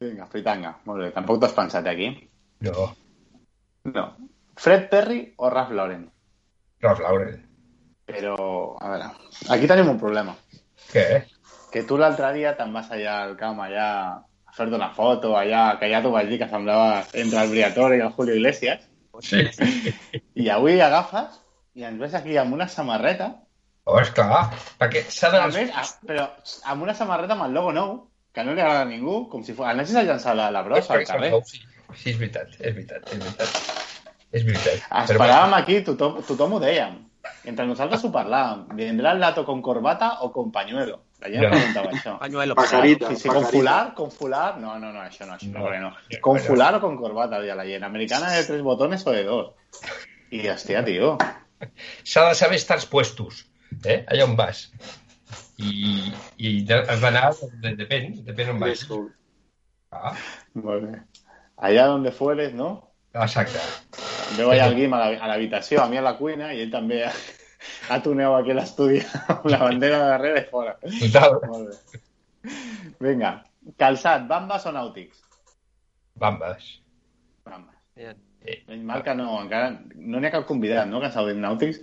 S5: Vinga, fritanga. Molt bé. Tampoc t'has pensat aquí?
S3: No.
S5: No. Fred Perry o Ralph Lauren?
S3: Ralph Lauren.
S5: Però, a veure, aquí tenim un problema.
S3: Què?
S5: Que tu l'altre dia te'n vas allà al camp, allà, a fer-te una foto, allà, que ja t'ho vaig dir que semblava entre el Briatore i el Julio Iglesias,
S3: Sí.
S5: i avui agafes i ens ves aquí amb una samarreta,
S3: Oh, esclar, perquè s'ha
S5: a
S3: de...
S5: més, a, però amb una samarreta amb el logo nou, que no li agrada a ningú, com si fos... Anessis a llançar la, la brossa al carrer.
S3: Sí, sí, és veritat, és veritat, és veritat. És veritat.
S5: Esperàvem aquí, tothom, tothom ho dèiem. Entre nosaltres ho parlàvem. ¿Vendrá el lato con corbata o con pañuelo? La
S3: No.
S5: no. preguntava això.
S7: Pañuelo.
S2: Pajarita.
S5: Sí, sí, con fular, con fular. No, no, no, això no, això no,
S3: No.
S5: Con fular o con corbata, deia la gent. Americana de tres botones o de dos. I, hòstia, tio.
S3: S'ha de saber estar puestos, eh? allà on vas. I, i has d'anar, de- depèn, depèn on vas. Ah,
S5: Molt bé. Allà donde fueres, no?
S3: exacte.
S5: Allà el Guim a la- a l'habitació, a mi a la cuina, i ell també a, a tuneu aquí l'estudi amb la bandera de darrere i fora.
S3: Total,
S5: Molt bé. Vinga, calçat, bambes o nàutics?
S3: bambes.
S5: Bambes.
S7: Bien.
S3: Eh,
S5: Menys mal que no, encara no n'hi ha cap convidat, no?, que s'ha dit nàutics.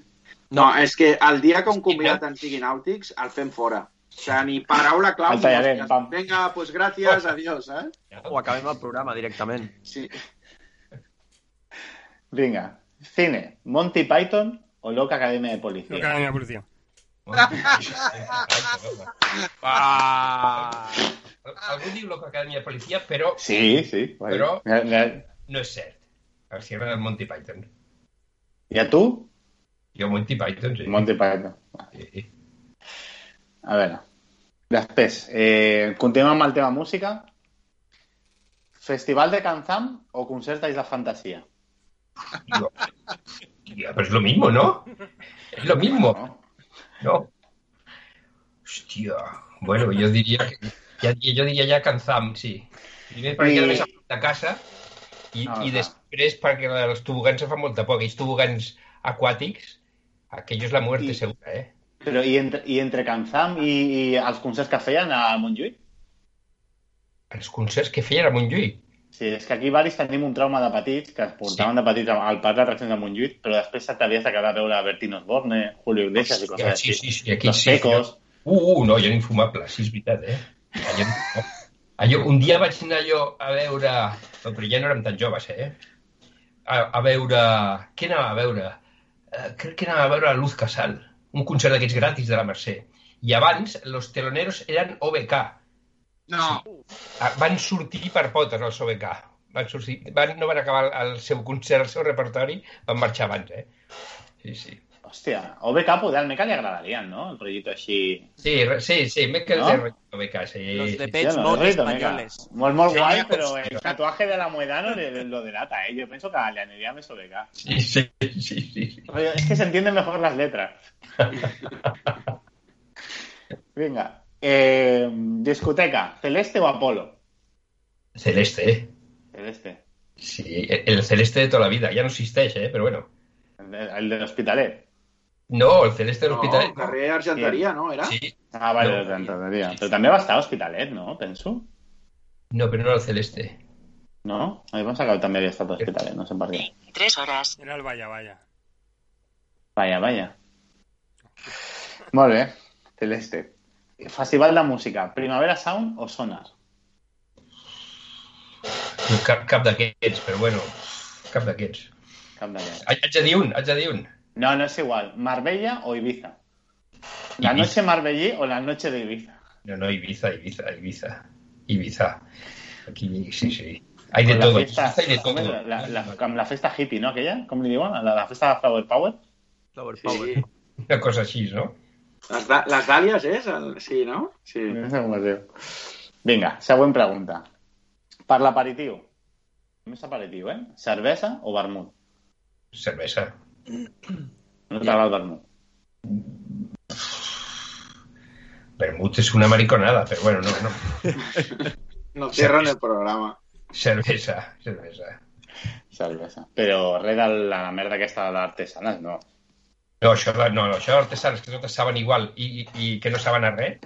S2: No, és que el dia que un convidat ens digui nàutics, el fem fora. O sigui, ni paraula clau.
S5: El tallarem, pam.
S2: Vinga, pues gràcies, adiós, eh?
S7: O acabem el programa directament.
S2: Sí.
S5: Vinga, cine, Monty Python o Loca Academia de Policía.
S6: Academia de Policía.
S7: Ah!
S3: Algú diu Loca Academia de Policia, però
S5: Sí, sí. guai.
S3: Però-
S5: N'hi ha- n'hi ha-
S3: no és cert. Els agrada el Monty Python.
S5: I a tu?
S3: Jo Monty Python, sí.
S5: Monty Python.
S3: Sí.
S5: A veure. Després, eh, continuem amb el tema música. Festival de Canzam o concert a Isla Fantasia?
S3: Tío, tío, pero es lo mismo, ¿no? Es lo mismo,
S5: No?
S3: ¿no? Hòstia. Bueno, jo diria que... Ja, jo diria ja Canzam, sí. Primer perquè
S5: I-
S3: queda més a de casa i,
S5: Ah,
S3: i
S5: clar.
S3: després perquè els tobogans em fan molta por. Aquells tobogans aquàtics, la muerte
S5: I-
S3: segura, eh?
S5: Però i entre, i entre Canzam i, i els concerts que feien a Montjuïc?
S3: Els concerts que feien a Montjuïc.
S5: Sí, és que aquí varis tenim un trauma de petits que es portaven de petits al parc d'atraccions de Montjuïc, però després t'havies de quedar a veure Bertín Osborne, Julio Iglesias i coses
S3: Hòstia,
S5: així.
S3: sí, sí, sí, aquí
S5: Los
S3: sí.
S5: Pecos.
S3: Uh, uh, no, jo infumable, sí, és veritat, eh? Allò, allò, un dia vaig anar jo a veure... No, però ja no érem tan joves, eh? A, a veure... Què anava a veure? Uh, crec que anava a veure Luz Casal, un concert d'aquests gratis de la Mercè. I abans, los teloneros eren OBK.
S8: No,
S3: Ah, Van sortir per potes, els OBK. Van sortir, van, no van acabar el, el seu concert, el seu repertori, van marxar abans, eh? Sí, sí.
S5: Hòstia, OBK poder al Meca li agradarien, no? El rollito així...
S3: Sí, sí, sí, me quedé
S5: ¿No?
S3: de OBK, sí.
S7: Los de
S5: Sí,
S7: Pech
S5: no, el Meca.
S7: españoles.
S5: Molt, molt
S3: Sí,
S5: guai, però el tatuaje de la Moedano lo delata, eh? Yo pienso que le aniria més OBK.
S3: Sí, sí, sí, sí.
S5: Rollo, Es que se entienden mejor las letras. Venga. Eh, discoteca, ¿celeste o Apolo?
S3: Celeste, eh?
S5: Celeste.
S3: Sí, el celeste de toda la vida. Ya no existeix, eh? Però bueno.
S5: El de, el de l'Hospitalet.
S3: No, el Celeste de
S2: No,
S3: l'Hospitalet.
S2: carrer Argenteria, no, era?
S3: Sí.
S5: Ah, vale,
S3: No.
S5: t'entendria. Però també va estar a Hospitalet, no? Penso.
S3: No, però no el Celeste.
S5: No? A mi em pensava que també havia estat a Hospitalet, no sé per què.
S10: Tres horas.
S6: Era el Vaya Vaya.
S5: Vaya, vaya. Molt bé. Celeste. Festival de música. Primavera Sound o Sonar?
S3: Cap, cap d'aquests, però bueno, cap d'aquests.
S5: Cap d'aquests.
S3: Haig de dir un, haig de dir un.
S5: No, no es igual. Marbella o Ibiza. La
S3: Ibiza.
S5: noche marbellí o la noche de Ibiza.
S3: No, no, Ibiza, Ibiza, Ibiza. Ibiza. Aquí, sí, sí. Hay de
S5: la
S3: todo.
S5: Fiesta,
S3: Ibiza hay de todo.
S5: la, la, la, la festa hippie, no? Aquella? Com li diuen? La, la festa de Flower Power?
S7: Flower
S2: Sí.
S7: Power.
S3: Una cosa així, no?
S2: Les, da les dàlies és? El... Sí, no? Sí.
S5: Es. Vinga, següent pregunta. Per l'aperitiu. Més aperitiu, eh? Cervesa o vermut?
S3: Cervesa.
S5: No t'agrada el vermut.
S3: Vermut és una mariconada, però bueno, no, no.
S2: No cierran el programa.
S3: Cervesa, cervesa.
S5: Cervesa. Però res de la merda aquesta d'artesanes, no.
S3: No, això, de- no, no, això d'artesanes que totes saben igual i, i, i que no saben a res.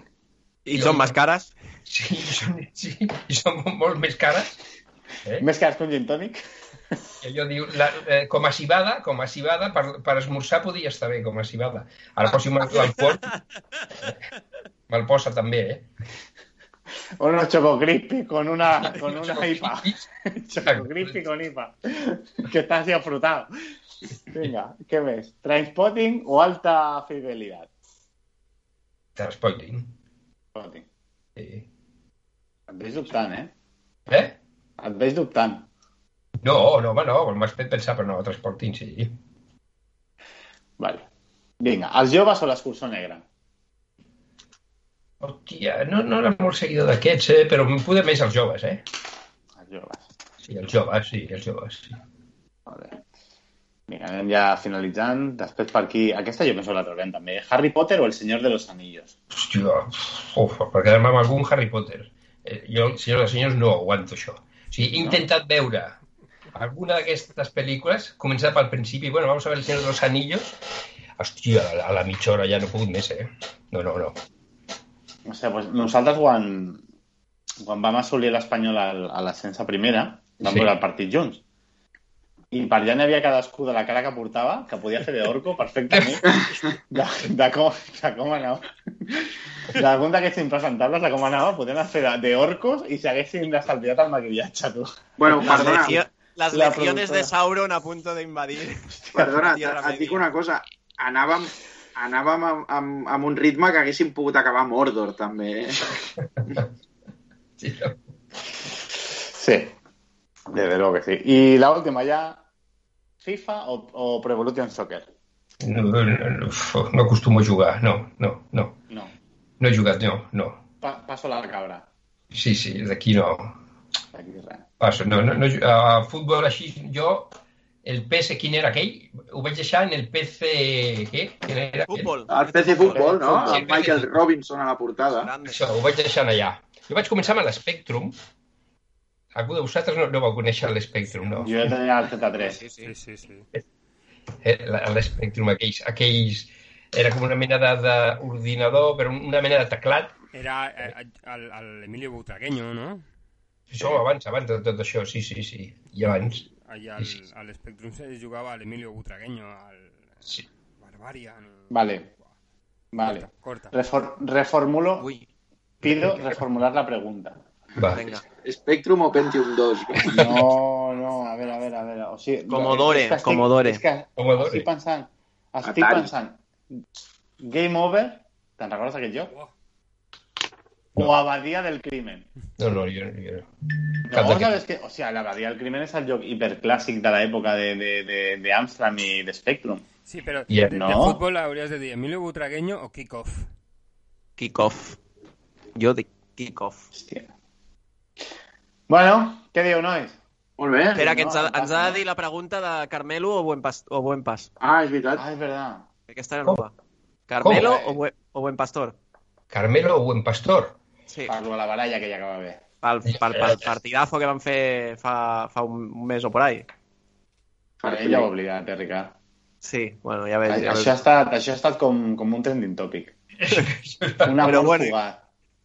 S7: I són més cares?
S3: Sí, i són, sí, i són molt, molt més cares. Eh?
S5: Més cares que un gin tònic?
S3: I allò diu, la, eh, com a cibada, com a cibada, per, per esmorzar podria estar bé, com a cibada. Ara posi l'alcohol, me'l posa també, eh?
S5: O unos choco crispy con una, con una IPA. Crispy con IPA. Que está así afrutado. Venga, ¿qué ves? ¿Trainspotting o alta fidelidad?
S3: Transporting.
S5: Spotting.
S3: Sí.
S5: Et veig dubtant, eh?
S3: Eh?
S5: Et veig dubtant.
S3: No, no, home, no, m'has fet pensar, però no, transporting, sí.
S5: Vale. Vinga, els joves o l'escurçó negra?
S3: Hòstia, no, no era molt seguidor d'aquests, eh? però em poder més els joves, eh?
S5: Els joves.
S3: Sí, els joves, sí, els joves, sí.
S5: Vinga, anem ja finalitzant. Després per aquí... Aquesta jo penso que la trobem també. Harry Potter o El Senyor de los Anillos?
S3: Hòstia, uf, per quedar-me amb algun Harry Potter. Eh, jo, senyors i senyors, no aguanto això. O sigui, he intentat veure alguna d'aquestes pel·lícules, començar pel principi, bueno, vamos a ver El Senyor de los Anillos, hòstia, a la, a la mitja hora ja no he pogut més, eh? No, no, no.
S5: O sigui, doncs nosaltres quan, quan vam assolir l'Espanyol a a primera, vam
S3: Sí.
S5: veure el partit junts. I per allà n'hi havia cadascú de la cara que portava, que podia fer d'orco perfectament, de, de, com, de com anava. D'algun d'aquests impresentables de com anava, podien fer de- d'orcos i s'haguessin estalviat el maquillatge, tu.
S2: Bueno,
S7: Las,
S2: perdona,
S7: las
S5: La
S7: legiones
S5: productora.
S7: de Sauron a punto de invadir.
S2: perdona, et dic una cosa. Anàvem, anàvem amb, amb, amb un ritme que haguéssim pogut acabar a Mordor, també. Eh?
S3: sí.
S5: Sí, desde luego que sí. Y la última ya, FIFA o, o Pro Evolution Soccer.
S3: No, no, no, no acostumo a jugar, no, no, no.
S5: No,
S3: No he jugat, no, no.
S5: pa paso la cabra.
S3: Sí, sí, d'aquí no.
S5: Aquí res.
S3: Passo, no, no, no, a futbol així, jo, el PC, quin era aquell? Ho vaig deixar en el PC... Què? Quin era?
S7: Futbol.
S2: El PC Futbol, no?
S3: Sí,
S2: El Michael Robinson a la portada.
S7: Grande.
S3: Això, ho vaig deixar allà. Jo vaig començar amb l'Spectrum. Algú de vosaltres no, no vau conèixer l'Spectrum, no?
S5: Jo tenia el Z3.
S7: Sí, sí.
S6: Sí, sí, sí.
S3: Eh, L'Spectrum, aquells, aquells... Era com una mena de- d'ordinador, però una mena de teclat.
S6: Era eh, el, el Emilio Butragueño, no?
S3: Això abans, abans de tot això, sí, sí, sí. I abans.
S6: Allà al,
S3: Sí, sí.
S6: al Spectrum se jugava l'Emilio Butragueño, al
S3: Sí.
S6: Barbarian...
S5: Vale. Vale.
S6: Corta.
S5: Refor- reformulo,
S7: Uy,
S5: pido reformular la pregunta.
S3: Va.
S7: venga.
S2: Spectrum o Pentium 2.
S5: No, no, a ver, a ver, a ver. O sigui,
S7: Commodore,
S5: és que estic,
S7: Commodore.
S5: És que estic pensant, estic pensant, Game Over, te'n recordes d'aquest joc?
S6: Oh.
S5: O Abadia del Crimen.
S3: No, no, jo no.
S5: No, sabes que, o sea, l'Abadia del Crimen és el joc hiperclàssic de l'època de, de, de, de Amstrad i de Spectrum.
S6: Sí, però
S3: Yeah.
S6: de, de
S5: No.
S6: futbol hauries de dir Emilio Butragueño o Kickoff.
S7: Kickoff. Jo dic kickoff.
S5: Hòstia. Bueno, què diu, nois?
S2: Molt bé.
S7: Espera, que ens ha, ens ha de dir la pregunta de Carmelo o Buen Pas. O buen pas.
S2: Ah, és veritat.
S5: Ah, és verdad.
S7: Aquesta era nova. Carmelo o, buen, o Buen Pastor?
S3: Carmelo o Buen Pastor.
S7: Sí,
S5: Parlo de la baralla que ja acaba bé.
S7: pel, pel, pel partidazo que van fer fa, fa un mes o por ahí.
S5: Ell ja ho oblidat, eh, Ricard.
S7: Sí, bueno, ja veig. Ja
S5: Això, ha estat, això ha estat com, com un trending topic. Una
S7: Però bueno,
S5: jugar.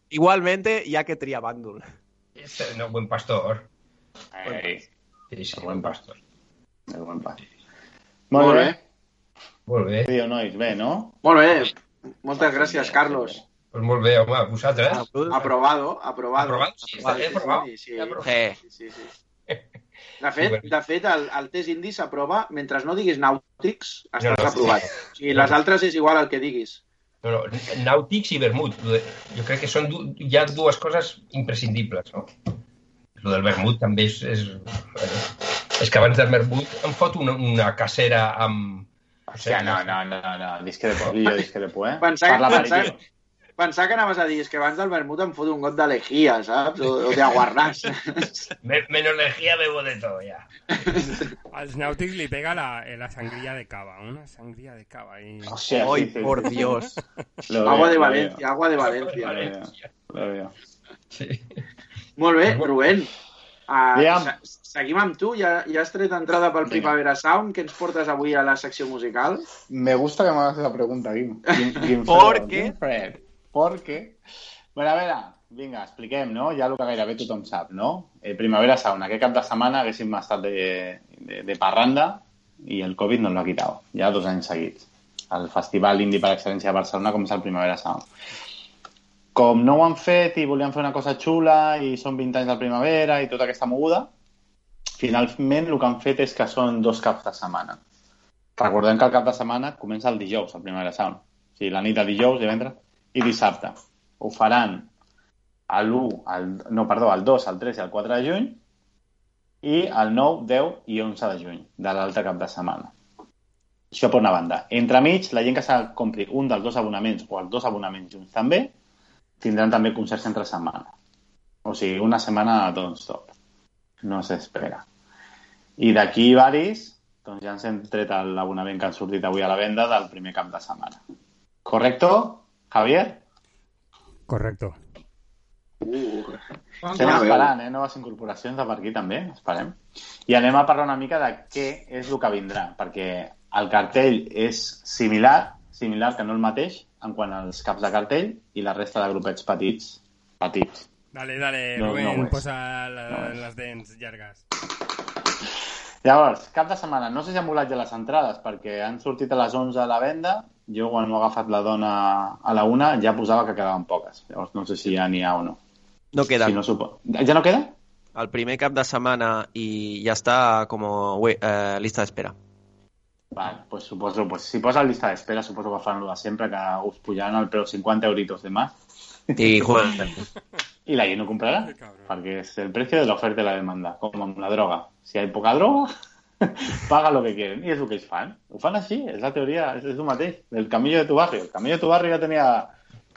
S7: Igualmente, hi ha que triar bàndol.
S3: És, no, buen pastor.
S5: Ei,
S3: Sí, sí,
S5: Buen
S3: buen pastor.
S5: el bon pas.
S2: Molt
S5: Molt
S2: bé.
S5: bé.
S3: Molt bé.
S5: Diu, nois, bé, no?
S2: Molt bé. Moltes gràcies, Carlos.
S3: Pues molt bé, home, vosaltres.
S2: Aprobado, aprobado.
S3: Aprovat? Sí, està bé, aprovat.
S2: Sí, sí,
S3: Ja aprovat.
S7: Sí.
S2: sí, sí, sí. De fet, de fet el, el test indi s'aprova mentre no diguis nàutics, estàs
S3: No, no, sí.
S2: aprovat. O sigui, les altres és igual el que diguis.
S3: No, no, nàutics i vermut. Jo crec que són du hi ha dues coses imprescindibles, no? Lo del vermut també és... És, bueno, és que abans del vermut em fot una, una casera amb...
S5: Hòstia, no, no, no, no, discrepo, jo discrepo, eh?
S2: Pensar,
S5: Per
S2: pensar,
S5: l'aperitiu.
S2: Pensar que anaves a dir és que abans del vermut em foto un got de lejía, saps? O, o de aguarràs.
S3: Me, menos lejía bebo de todo, ya.
S6: Als nàutics li pega la, eh, la sangría de cava, una sangría de cava. I...
S5: Hòstia,
S7: Ay,
S5: sí, sí,
S7: por
S5: sí.
S7: Dios.
S5: Lo veo,
S2: agua de
S5: lo
S2: Valencia,
S5: veo,
S2: agua de Valencia.
S5: Lo veo, lo veo.
S3: Sí.
S2: Molt bé, Rubén. Uh, se seguim amb tu. Ja, ja has tret entrada pel Primavera Sound. Què ens portes avui a la secció musical?
S5: Me gusta que me hagas esa pregunta, Guim. Guim, Guim
S7: ¿Por
S5: Fred,
S7: qué?
S5: Guim Fred. ¿Por qué? Bueno, a veure, vinga, expliquem, no? Ja el que gairebé tothom sap, no? Eh, Primavera Sound, aquest cap de setmana haguéssim estat de, de, de parranda i el Covid nos lo ha quitado, ja dos anys seguits. El festival indi per excel·lència de Barcelona com és el Primavera Sound. Com no ho han fet i volien fer una cosa xula i són 20 anys del Primavera i tota aquesta moguda, finalment el que han fet és que són dos caps de setmana. Recordem que el cap de setmana comença el dijous, el Primavera Sound. O sigui, la nit de dijous, divendres i dissabte. Ho faran a l'1, el, no, perdó, el 2, el 3 i el 4 de juny i el 9, 10 i 11 de juny de l'altre cap de setmana. Això per una banda. Entremig, la gent que s'ha compri un dels dos abonaments o els dos abonaments junts també, tindran també concerts entre setmana. O sigui, una setmana non-stop. No s'espera. I d'aquí varis, doncs ja ens hem tret l'abonament que han sortit avui a la venda del primer cap de setmana. Correcto, Javier?
S6: Correcto.
S2: Uh,
S5: Estem esperant, eh? Noves incorporacions de per aquí també, esperem. I anem a parlar una mica de què és el que vindrà, perquè el cartell és similar, similar que no el mateix, en quant als caps de cartell i la resta de grupets petits, petits.
S6: Dale, dale,
S5: No,
S6: Rubén,
S5: no
S6: posa la,
S5: No
S6: les dents llargues.
S5: Llavors, cap de setmana, no sé si han volat ja les entrades, perquè han sortit a les 11 a la venda, jo quan ho ha agafat la dona a la una ja posava que quedaven poques. Llavors no sé si ja n'hi ha o no.
S7: No queda.
S5: Si no supo... Ja no queda?
S7: El primer cap de setmana i ja està com eh, lista d'espera.
S5: Vale, pues suposo, pues si posa lista d'espera, suposo que fan lo de sempre, que us pujaran el preu 50 euritos de más
S7: I, joder,
S5: y la gent ho comprarà, perquè és el precio de la oferta i la demanda, com amb la droga. Si hi ha poca droga, paga lo que quieren. I és el que ells fan. Ho fan així, és la teoria, és, és el mateix. El camello de tu barrio. El camello de tu barrio ya tenía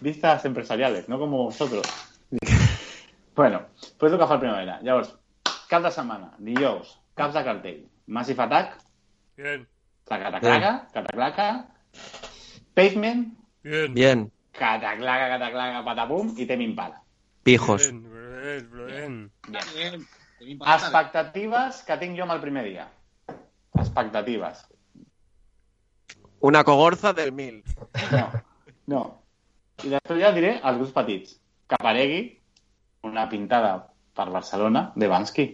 S5: vistas empresariales, no como vosotros. bueno, pues el que fa el primavera. Llavors, cap de setmana, dijous, caps de cartell, Massive Attack,
S6: Bien,
S5: Cataclaca, Cataclaca, Pavement,
S6: bien.
S7: bien,
S5: Cataclaca, Cataclaca, Patapum i Impala.
S7: pijos.
S6: Bien, bien, bien.
S8: Bien.
S5: Expectatives que tinc jo amb el primer dia. Expectatives.
S7: Una cogorza del mil.
S5: No, no. I després ja diré els grups petits. Que aparegui una pintada per Barcelona de Bansky.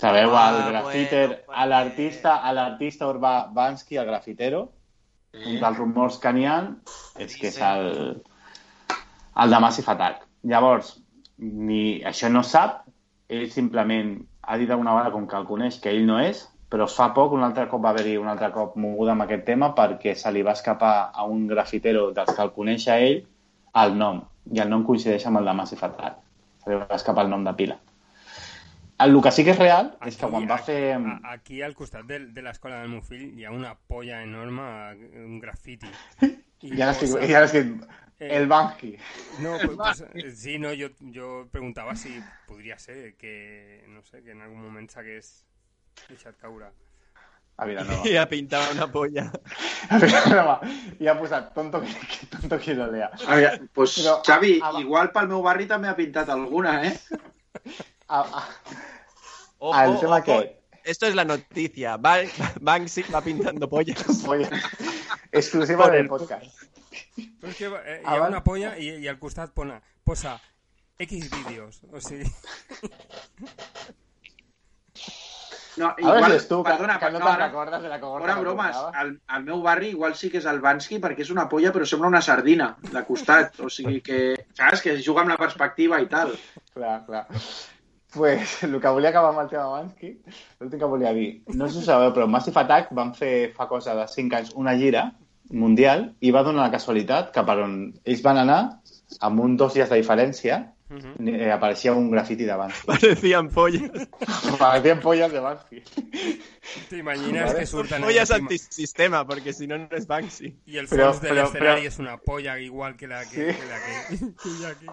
S5: Sabeu,
S7: Ah,
S5: el grafiter,
S7: bueno,
S5: a l'artista a l'artista urbà Bansky, el grafitero, un dels rumors que n'hi ha és que és el, el de Massive Attack. Llavors, ni això no sap, ell simplement ha dit alguna vegada com que el coneix que ell no és, però fa poc un altre cop va haver-hi un altre cop moguda amb aquest tema perquè se li va escapar a un grafitero dels que el coneix a ell el nom, i el nom coincideix amb el de Massive Attack. Se li va escapar el nom de pila. El que sí que és real és que quan va fer...
S6: a- Aquí al costat de, de l'escola del meu fill hi ha una polla enorme, un grafiti. I
S5: Ja
S6: posa-
S5: Ja l'estic...
S6: Eh,
S5: El Bansky.
S6: No, pues, pues, eh, sí, no, yo, yo preguntava si podria ser que, no sé, que en algun moment s'hagués deixat caure.
S5: A Vilanova.
S7: I a pintar una polla.
S5: A Vilanova. I ha posat tonto que, que tonto que lo lea.
S2: A veure, pues, Xavi,
S5: a- a-
S2: igual pel meu barri també ha pintat alguna, eh?
S5: A, a,
S7: Ojo,
S5: el tema
S7: ojo.
S5: que...
S7: esto es la noticia. Ban- Banksy va pintando pollas.
S5: Polla. Exclusiva del
S7: el-
S5: podcast.
S6: Però és que eh, hi
S5: Ah,
S6: ha
S5: val.
S6: una polla i, i al costat pona, posa X vídeos. O sigui,
S2: No, igual,
S5: si és tu, que,
S2: perdona,
S5: que no
S2: no,
S5: te'n
S2: ara,
S5: recordes de la cohorta
S2: fora
S5: que
S2: bromes, al, al meu barri igual sí que és el Bansky perquè és una polla però sembla una sardina de costat, o sigui que, saps, que juga amb la perspectiva i tal.
S5: Clar, clar. Pues, el que volia acabar amb el tema Bansky, l'últim que volia dir, no sé si ho sabeu, però Massive Attack van fer fa cosa de 5 anys una gira mundial i va donar la casualitat que per on ells van anar, amb un dos dies de diferència, eh, apareixia un grafiti de Bansky.
S7: Parecían pollas.
S5: Parecien polles de Bansky.
S6: t'imagines
S5: Vale.
S6: que surten...
S7: Pollas antisistema, porque si no, no es Banksy.
S6: I el
S5: Però-
S6: fons de
S5: però-
S6: l'escenari
S5: però-
S6: és una polla igual que la que,
S5: Sí.
S6: que, la que,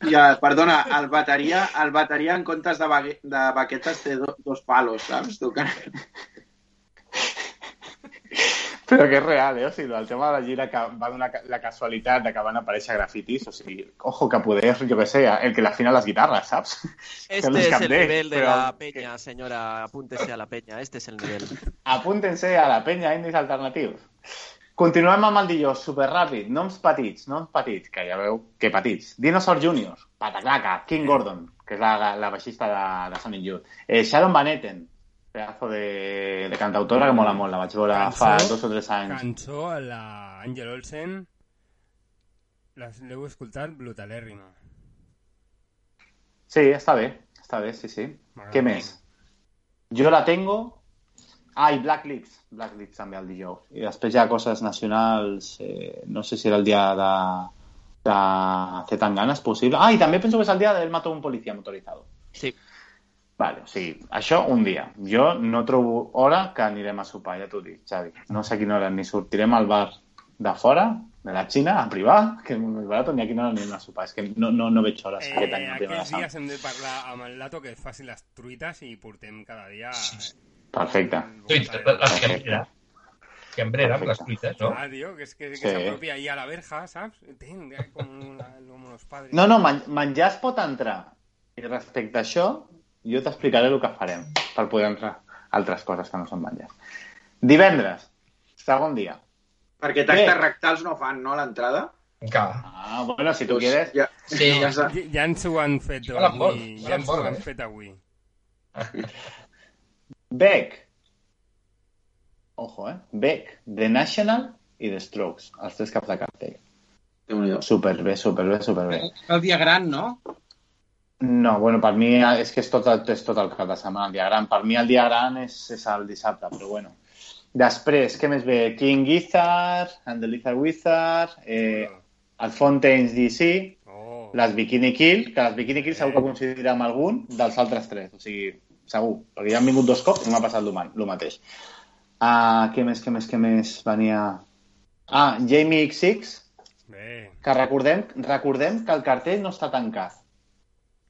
S6: que.
S2: Ja, perdona, el bateria, el bateria en comptes de, bague, de baquetes té do, dos palos, saps? Tu.
S5: Però que és real, eh? O sigui, el tema de la gira que va donar la casualitat de que van aparèixer grafitis, o sigui, ojo, que poder, jo que sé, el que le afina las guitarras, saps?
S7: Este
S5: no és
S7: es el
S5: d'ell,
S7: nivel de
S5: però
S7: la peña, señora. Apúntese a la peña. Este es el nivel.
S5: Apúntense a la penya indis alternatius. Continuem amb el dilluns, superràpid. Noms petits, noms petits, que ja veu que petits. Dinosaur Jr., Pataclaca, King Gordon, que és la, la baixista de, de Sonic Youth. Eh, Sharon Van Etten, pedazo de, de cantautora que mola molt, la vaig veure fa dos o tres anys.
S6: Cançó a la Àngel Olsen, les- l'heu escoltat brutalèrrima.
S5: Sí, està bé, està bé, sí, sí. Què més? Jo la tengo... Ah, i Black Lips. Black Lips també el dijous. I després hi ha coses nacionals, eh, no sé si era el dia de, de Zetangana, és possible. Ah, i també penso que és el dia del mató un policia motorizado.
S7: Sí.
S5: Vale, o sigui, això un dia. Jo no trobo hora que anirem a sopar, ja t'ho dic, Xavi. No sé a quina hora ni sortirem al bar de fora, de la Xina, a privar, que és molt barat, ni a quina hora anirem a sopar. És que no, no, no veig hores
S6: Eh,
S5: aquest any. Primera
S6: aquests
S5: Sang.
S6: dies hem de parlar amb el Lato que faci les truites i portem cada dia...
S5: Perfecte.
S3: Truites, la fiambrera. Fiambrera, amb les truites, no?
S6: Ah, tío, que es que, que
S5: Sí.
S6: ahí a la verja, ¿sabes? Ten, eh, como, la- como los padres.
S5: No, no, men menjar es pot entrar. I respecte a això, jo t'explicaré el que farem per poder entrar altres coses que no són menjar. Divendres, segon dia.
S2: Perquè tactes rectals no fan, no, a l'entrada?
S5: Ah, bueno, si tu
S2: Doncs
S5: quieres...
S2: Ja,
S3: Sí.
S2: ja
S6: Ja, ja ens ho han fet avui.
S3: Hola,
S6: Ja ens ho
S3: Pol,
S6: han
S3: eh?
S6: fet avui.
S5: Beck. Ojo, eh? Beck, The National i The Strokes, els tres caps de cartell. Superbé, superbé, superbé.
S8: El dia gran, no?
S5: No, bueno, per mi és que és tot, és tot el cap de setmana, el dia gran. Per mi el dia gran és, és el dissabte, però bueno. Després, què més ve? King Gizzard, and the Lizard Wizard, eh, el Fontaines DC,
S6: Oh,
S5: les Bikini Kill, que les Bikini Kill segur que coincidirà amb algun dels altres tres, o sigui, segur, perquè ja han vingut dos cops i m'ha passat el, el mateix. Uh, què més, què més, què més venia... Ah, Jamie XX,
S6: bé.
S5: que recordem, recordem que el cartell no està tancat.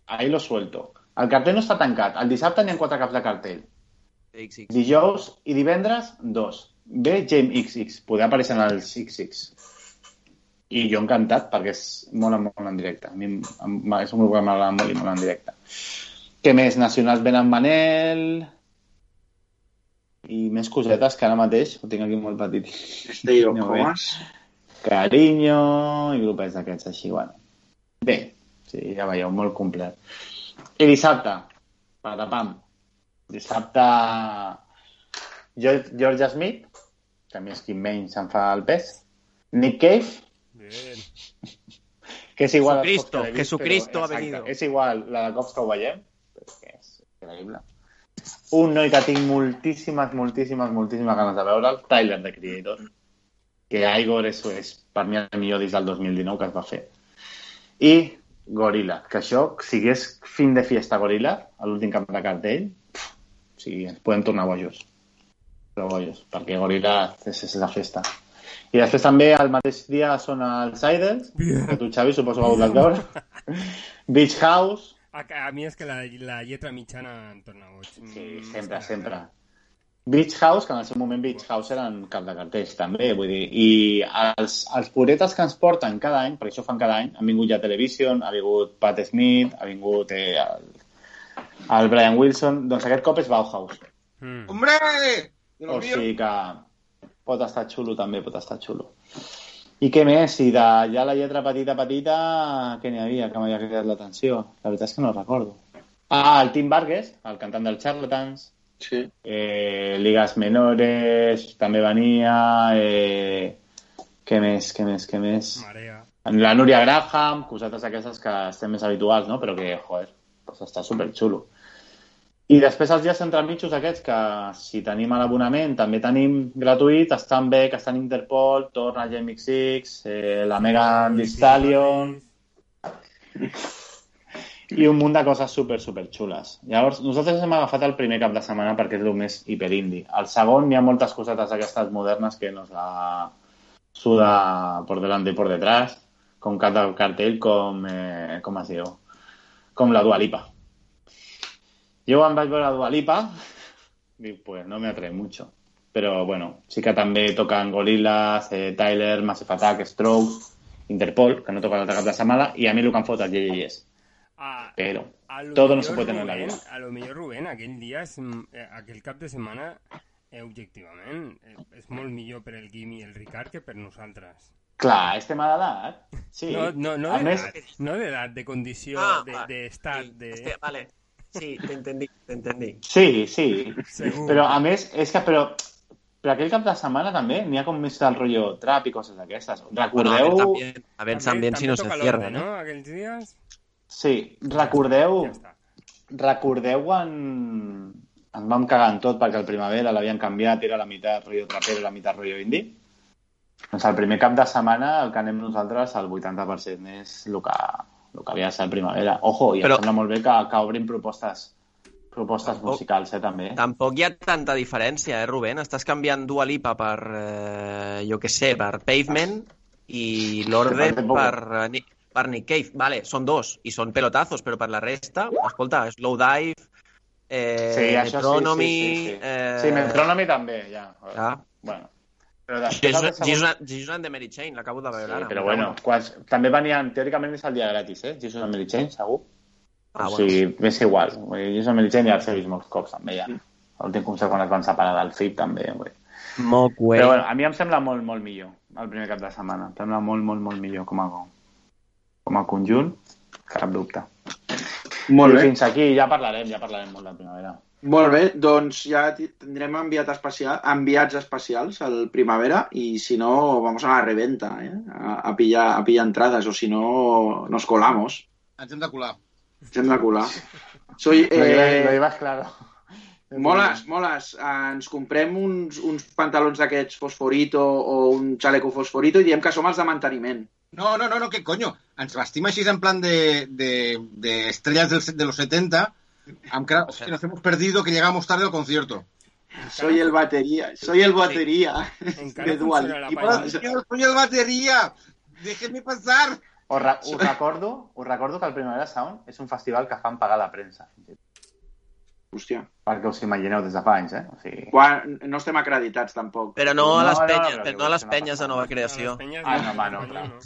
S5: Ahí lo suelto. El cartell no està tancat. El dissabte n'hi ha quatre caps de cartell.
S7: XX.
S5: Dijous i divendres, dos. Ve James XX. Poder aparèixer en els XX. I jo encantat, perquè és molt, molt en directe. A mi és un grup que m'agrada molt i molt en directe. Què més? Nacionals venen Manel... I més cosetes que ara mateix ho tinc aquí molt petit.
S2: Esteo,
S5: Aneu bé.
S2: comes?
S5: Carinyo i grupets d'aquests així, bueno. Bé, sí, ja veieu, molt complet. I dissabte, patapam. Dissabte, George, George Smith, que a mi és qui menys em fa el pes. Nick Cave,
S6: Bien.
S5: que és igual...
S7: Jesucristo, Jesucristo
S5: però-
S7: ha venido.
S5: És igual la de cops que ho veiem, és que és increïble. Un noi que tinc moltíssimes, moltíssimes, moltíssimes ganes de veure'l, Tyler, de Creator, que Igor és, és per mi el millor disc del 2019 que es va fer. I Gorilla, que això, si hagués fin de fiesta Gorilla, a l'últim camp de cartell, pff, sigui, ens podem tornar bojos. Però bojos, perquè Gorilla és, és la festa. I després també el mateix dia són els
S6: Bien.
S5: que tu, Xavi, suposo que veure. Beach House,
S6: A, a mi és que la, la lletra mitjana em torna boig.
S5: Sí,
S6: Mm,
S5: sempre,
S6: que-
S5: sempre. Beach House, que en el seu moment Beach House eren cap de cartells també, vull dir, i els, els puretes que ens porten cada any, perquè això ho fan cada any, han vingut ja Television, ha vingut Pat Smith, ha vingut eh, el, El Brian Wilson, doncs aquest cop és Bauhaus.
S6: Mm.
S8: Hombre!
S5: O sigui que pot estar xulo també, pot estar xulo. I què més? I de ja la lletra petita, petita, què n'hi havia que m'havia cridat l'atenció? La veritat és que no recordo. Ah, el Tim Vargas, el cantant dels Charlatans,
S2: Sí.
S5: eh, Ligas Menores, també venia... Eh, què més, què més, què més?
S6: Marea.
S5: La Núria Graham, cosetes aquestes que estem més habituals, no? Però que, joder, pues està superxulo. I després els dies entremitjos aquests, que si tenim a l'abonament també tenim gratuït, estan bé, que estan Interpol, torna Jamie Six, eh, la Megan Thee Stallion i un munt de coses super, super xules. Llavors, nosaltres hem agafat el primer cap de setmana perquè és el més hiperindi. El segon, hi ha moltes cosetes aquestes modernes que nos la suda por delante y por detrás, con cada cartel com, eh, com es diu? Com la Dua Lipa. Jo quan vaig veure la Dua Lipa, dic, pues no me atrae mucho. Però, bueno, sí que també toquen Gorillaz, eh, Tyler, Massive Attack, Strokes, Interpol, que no toca l'altre cap de setmana, i a mi el que em fot. Però
S6: lo
S5: todo no se puede tener en la vida.
S6: A lo millor, Rubén, aquell dia, és, mm, eh, aquell cap de setmana, eh, objectivament, eh, és molt millor per el Guim i el Ricard que per nosaltres.
S5: Clar, és tema d'edat. Sí.
S6: No, no, no
S5: a més,
S6: d'edat, no d'edat, de condició,
S7: Ah,
S6: de-
S7: va.
S6: d'estat,
S7: Sí,
S6: de...
S7: vale. Sí, t'entendí, t'entendí.
S5: sí, sí.
S6: Segur.
S5: Però, a més, és que, però, per aquell cap de setmana també n'hi ha com més del rotllo trap i coses d'aquestes.
S7: Bueno, a
S5: Recordeu...
S7: ver también, a ver
S6: També-
S7: también si
S6: també
S7: no se cierra, ¿no?
S6: no? Aquells dies...
S5: Sí, recordeu...
S6: Ja està.
S5: Recordeu quan ens vam cagar en tot perquè el Primavera l'havien canviat, era la meitat rotllo trapero i la meitat rotllo indie? Doncs el primer cap de setmana el que anem nosaltres, el 80% és el que, el que havia de ser el Primavera. Ojo, i
S7: Però-
S5: em sembla molt bé que, que obrin propostes propostes
S7: Tampoc-
S5: musicals, eh, també.
S7: Tampoc hi ha tanta diferència, eh, Rubén? Estàs canviant Dua Lipa per, eh, jo què sé, per Pavement i l'ordre
S5: Que parece poco.
S7: per, eh, per Nick Cave. Vale, són dos i són pelotazos, però per la resta, escolta, Slow Dive, eh,
S5: Sí, això sí,
S7: Metronomy...
S5: sí, sí, sí.
S7: Eh,
S5: Sí, Metronomy també, ja.
S7: Ja.
S5: Bueno. Però després, segon-
S7: Jesus, and- Jesus and the Mary Chain, l'acabo de veure
S5: Sí,
S7: ara.
S5: però bueno, quals, també venien, teòricament és el dia gratis, eh? Jesus and Mary Chain, segur.
S7: Ah,
S5: o
S7: bueno.
S5: sigui, és igual. Vull dir, Jesus and Mary Chain ja els he vist molts cops, també, ja. L'últim concert quan es van separar del FIP, també. Dir.
S7: Mock Way.
S5: Però bueno, a mi em sembla molt, molt millor el primer cap de setmana. Em sembla molt, molt, molt millor com a, com a conjunt, cap dubte.
S2: Molt
S5: I
S2: bé.
S5: fins aquí ja parlarem, ja parlarem molt de primavera.
S2: Molt bé, doncs ja ti- tindrem enviat especial, enviats especials al Primavera i si no, vamos a la reventa, eh? a, a, pillar, a pillar entradas o si no, nos colamos.
S8: Ens hem de colar.
S2: Ens hem de colar. Soy,
S5: Lo, llevas, lo
S2: eh,
S5: llevas claro.
S2: moles, moles. Eh, ens comprem uns, uns pantalons d'aquests fosforito o un xaleco fosforito i diem que som els de manteniment.
S8: No, no, no, no, què coño. Ens vestim així en plan de, de, de estrellas del, de los 70. Amb nos hemos perdido que llegamos tarde al concierto.
S2: Soy el batería, soy el batería de Dual.
S8: soy el batería. Déjenme pasar.
S5: Us, re us, recordo, us recordo que el Primavera Sound és un festival que fan pagar la premsa.
S2: Hòstia.
S5: Perquè us imagineu des de fa anys, eh? O sigui...
S2: Quan, no estem acreditats tampoc.
S7: Però no a
S5: No,
S7: les
S5: no,
S7: penyes,
S5: però
S7: però no a les
S5: no
S7: penyes de
S5: res.
S7: nova creació.
S6: les penyes
S5: Ah,
S6: no,
S5: no, home, no, clar.
S6: no.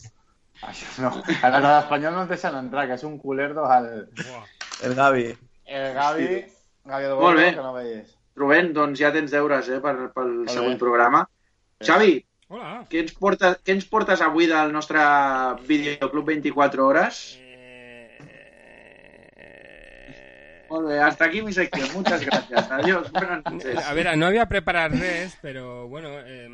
S5: Això no. A la d'Espanyol no ens deixen entrar, que és un culerdo al...
S6: Buah.
S7: El Gavi.
S5: El Gavi, Gavi de
S2: Molt bé.
S5: que no veies.
S2: Rubén, doncs ja tens deures eh, per, pel
S5: Molt
S2: següent
S5: bé.
S2: programa. Xavi,
S6: Hola.
S2: què ens, porta, què ens portes avui del nostre videoclub 24 hores?
S6: Eh...
S2: Molt bé, hasta aquí mi sección. Muchas gracias. Adiós. Buenas noches.
S6: A veure, no havia preparat res, però, bueno... Eh...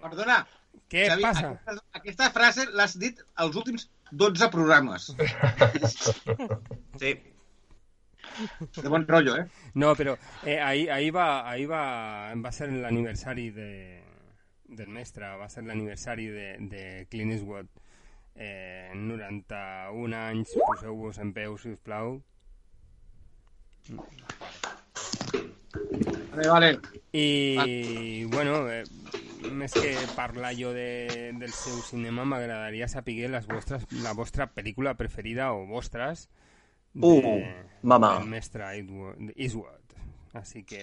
S8: Perdona,
S6: Què
S8: Xavi,
S6: passa?
S8: Aquesta, aquesta frase l'has dit els últims 12 programes.
S7: Sí.
S8: De bon rotllo, eh?
S6: No, però eh, ahir, ahir, va, ahir va, va ser l'aniversari de, del mestre, va ser l'aniversari de, de Clint Eastwood. Eh, 91 anys, poseu-vos en peu, si us plau.
S8: Vale, vale.
S6: I, bueno, eh, més que parlar jo de, del seu cinema, m'agradaria saber les vostres, la vostra pel·lícula preferida o vostres de,
S7: Uh, mama.
S6: del mestre Eastwood. Así que,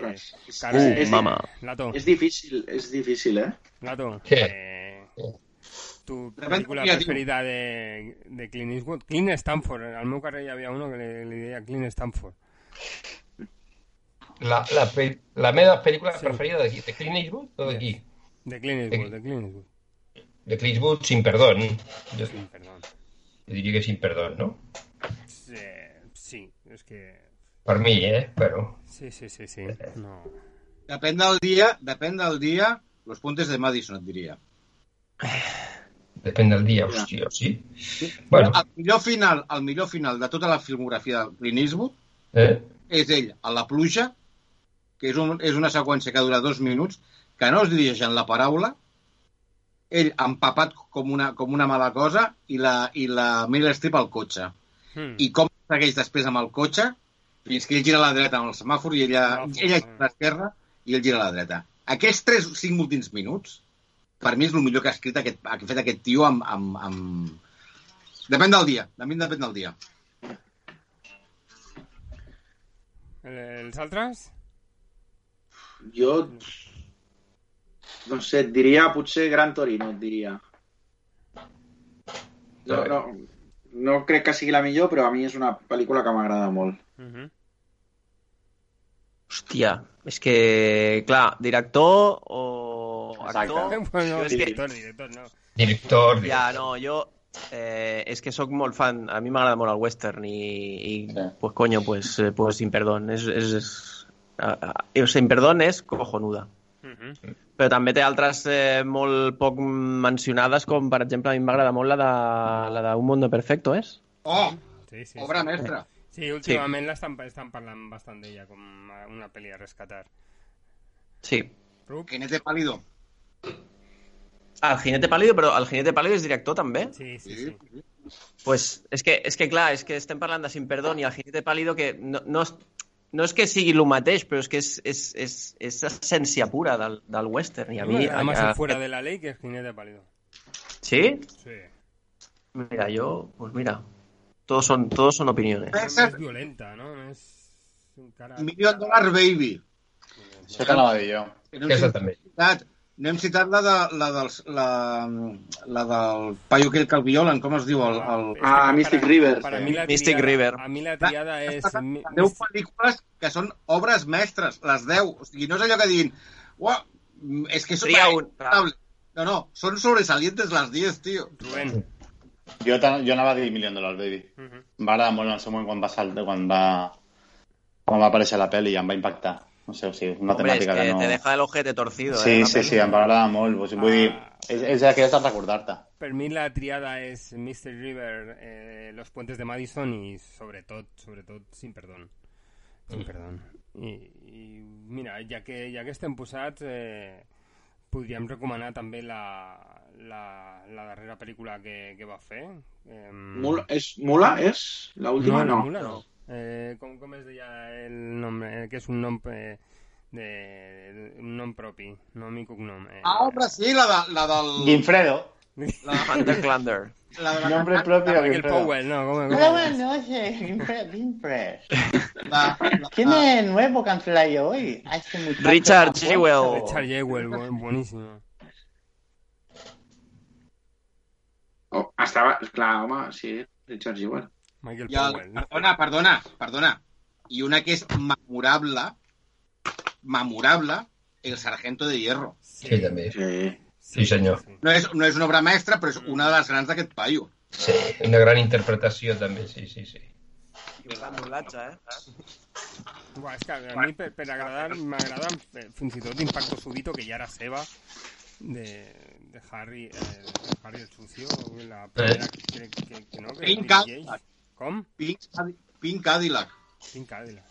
S6: cara,
S7: Uh,
S2: és-
S7: mama.
S6: Lato,
S2: És difícil, és difícil, eh?
S6: Lato,
S3: Què?
S6: eh, tu
S8: dia,
S6: preferida de, de Clint Eastwood? Clint Stanford. Al meu carrer hi havia uno que li, li deia Clint Stanford.
S3: La, la, pe- la meva pel·lícula
S6: Sí.
S3: preferida d'aquí, de Clint Eastwood o d'aquí?
S6: De Clint Eastwood, de Clint Eastwood.
S3: De Clint Eastwood, sin perdón. Jo,
S6: Sí, perdón.
S3: jo diria que sin perdón, no?
S6: Sí, sí, és que...
S3: Per mi, eh? Però...
S6: Sí, sí, sí, sí. No.
S8: Depèn del dia, depèn del dia, los puentes de Madison, et diria.
S3: Depèn del dia, hòstia, sí? Bueno,
S8: El millor final, el millor final de tota la filmografia del Clint Eastwood
S3: eh?
S8: és ell a la pluja, que és, un, és una seqüència que dura dos minuts, que no es dirigeix en la paraula, ell empapat com una, com una mala cosa i la, i la Meryl Streep al cotxe.
S6: Hmm.
S8: I com segueix després amb el cotxe fins que ell gira a la dreta amb el semàfor i ella,
S6: Semàfor,
S8: ella gira a l'esquerra i ell gira a la dreta. Aquests 3-5 últims minuts, per mi és el millor que ha escrit aquest, que ha fet aquest tio amb, amb, amb... Depèn del dia, de mi depèn del dia.
S6: El, els altres?
S2: Jo, no sé, et diria potser Gran Torino, et diria. No, no, no crec que sigui la millor, però a mi és una pel·lícula que m'agrada molt.
S6: Uh -huh.
S7: Hòstia, és que, clar, director o
S5: Exacte.
S7: actor...
S6: Bueno,
S7: Jo és que-
S6: director, director, no.
S3: Director...
S7: Ja, no, jo... Eh, és que sóc molt fan... A mi m'agrada molt el western i, i
S5: Sí.
S7: pues coño, pues, eh, pues sin perdón. És, és, és, uh, uh, sin perdón és cojonuda.
S6: Uh -huh.
S7: Però també té altres eh, molt poc mencionades, com per exemple a mi m'agrada molt la de, la de Un Mundo Perfecto, és?
S8: Oh,
S6: Sí, sí,
S8: obra
S6: sí.
S8: mestra.
S6: Sí, últimament l'estan estan parlant bastant d'ella com una pel·li a rescatar.
S7: Sí.
S6: Rup?
S8: Jinete Pálido.
S7: El Jinete Pálido, però el Jinete Pálido és director també?
S6: Sí, sí, sí.
S7: Pues és que, és que clar, és que estem parlant de Sin Perdón i el Jinete Pálido que no, no, no és que sigui el mateix, però és que és, és, és, és essència pura del, del western. I a mi...
S6: Además,
S7: a-
S6: el fuera de la ley que es Jinete Pálido.
S7: ¿Sí?
S6: Sí.
S7: Mira, yo, pues mira, todos son, todos son opiniones.
S6: És violenta, no? No és encara...
S8: Million Dollar Baby.
S5: A dir jo.
S8: Que
S3: Aquesta
S8: citat-
S3: també.
S8: No hem citat la, de, la, dels, la, la del paio aquell que el violen, com es diu? El, el...
S6: és
S2: Ah, Mystic River.
S6: Para mí la
S7: Mystic
S6: triada,
S7: River.
S6: A mi la triada és... mi-
S8: 10 pel·lícules que són obres mestres, les 10. O sigui, no és allò que diguin, uah, és que són...
S7: Tria un.
S8: No, no, són sobresalientes les 10, tio.
S6: Rubén.
S5: Jo, jo anava a dir Million Dollar Baby.
S6: Uh -huh.
S5: Em va agradar molt en el seu moment quan va, saltar, quan va, quan va aparèixer la pel·li i em va impactar. No sé, és una
S7: Hombre, que
S5: que no...
S7: te deja el ojete torcido,
S5: Sí,
S7: eh?
S5: sí, sí, em va agradar molt. Pues, vull dir, és, és aquelles de recordar-te.
S6: Per mi la triada és Mr. River, eh, Los Puentes de Madison i sobretot, sobretot, Sin Perdón. Sin Perdón. I, i mira, ja que, ja que estem posats, eh, podríem recomanar també la, la, la darrera pel·lícula que, que va fer. Eh,
S2: Mula, és, Mula és? L'última no.
S6: Mula no. Eh, com, com es deia el nom? Eh, que és un nom eh, de, un nom propi, nom i cognom. Eh,
S8: Ah, hombre, sí, la, de, la del...
S5: Guinfredo.
S8: La,
S7: Underclander.
S8: la de la,
S5: Nombre propio
S6: Michael
S5: Guinfredo.
S6: Powell, no, ¿cómo,
S10: Hola,
S6: cómo?
S10: buenas noches. Gimfre- Gimfresh.
S8: la, la,
S10: ¿Quién es el nuevo cancelario hoy? A este
S7: Richard Jewell.
S6: Richard Jewell, bu- buenísimo.
S2: Oh, estava, clar, home, sí, Richard Jewell.
S6: Michael
S8: I el,
S6: Powell.
S8: perdona, perdona, perdona. I una que és memorable, memorable, El Sargento de Hierro.
S3: Sí, també.
S2: Sí.
S3: Sí, senyor.
S6: sí.
S8: No és, no és una obra mestra, però és una de les grans d'aquest paio.
S3: Sí, una gran interpretació també, sí, sí, sí.
S7: I doblatge, eh?
S6: Buah, és que a mi per, per agradar m'agrada eh, fins i tot Impacto Subito, que ja era seva, de, de Harry, eh, Harry el Sucio, la primera que, que, que, que no, que. Com?
S8: Pink, Pink Cadillac.
S6: Pink Cadillac.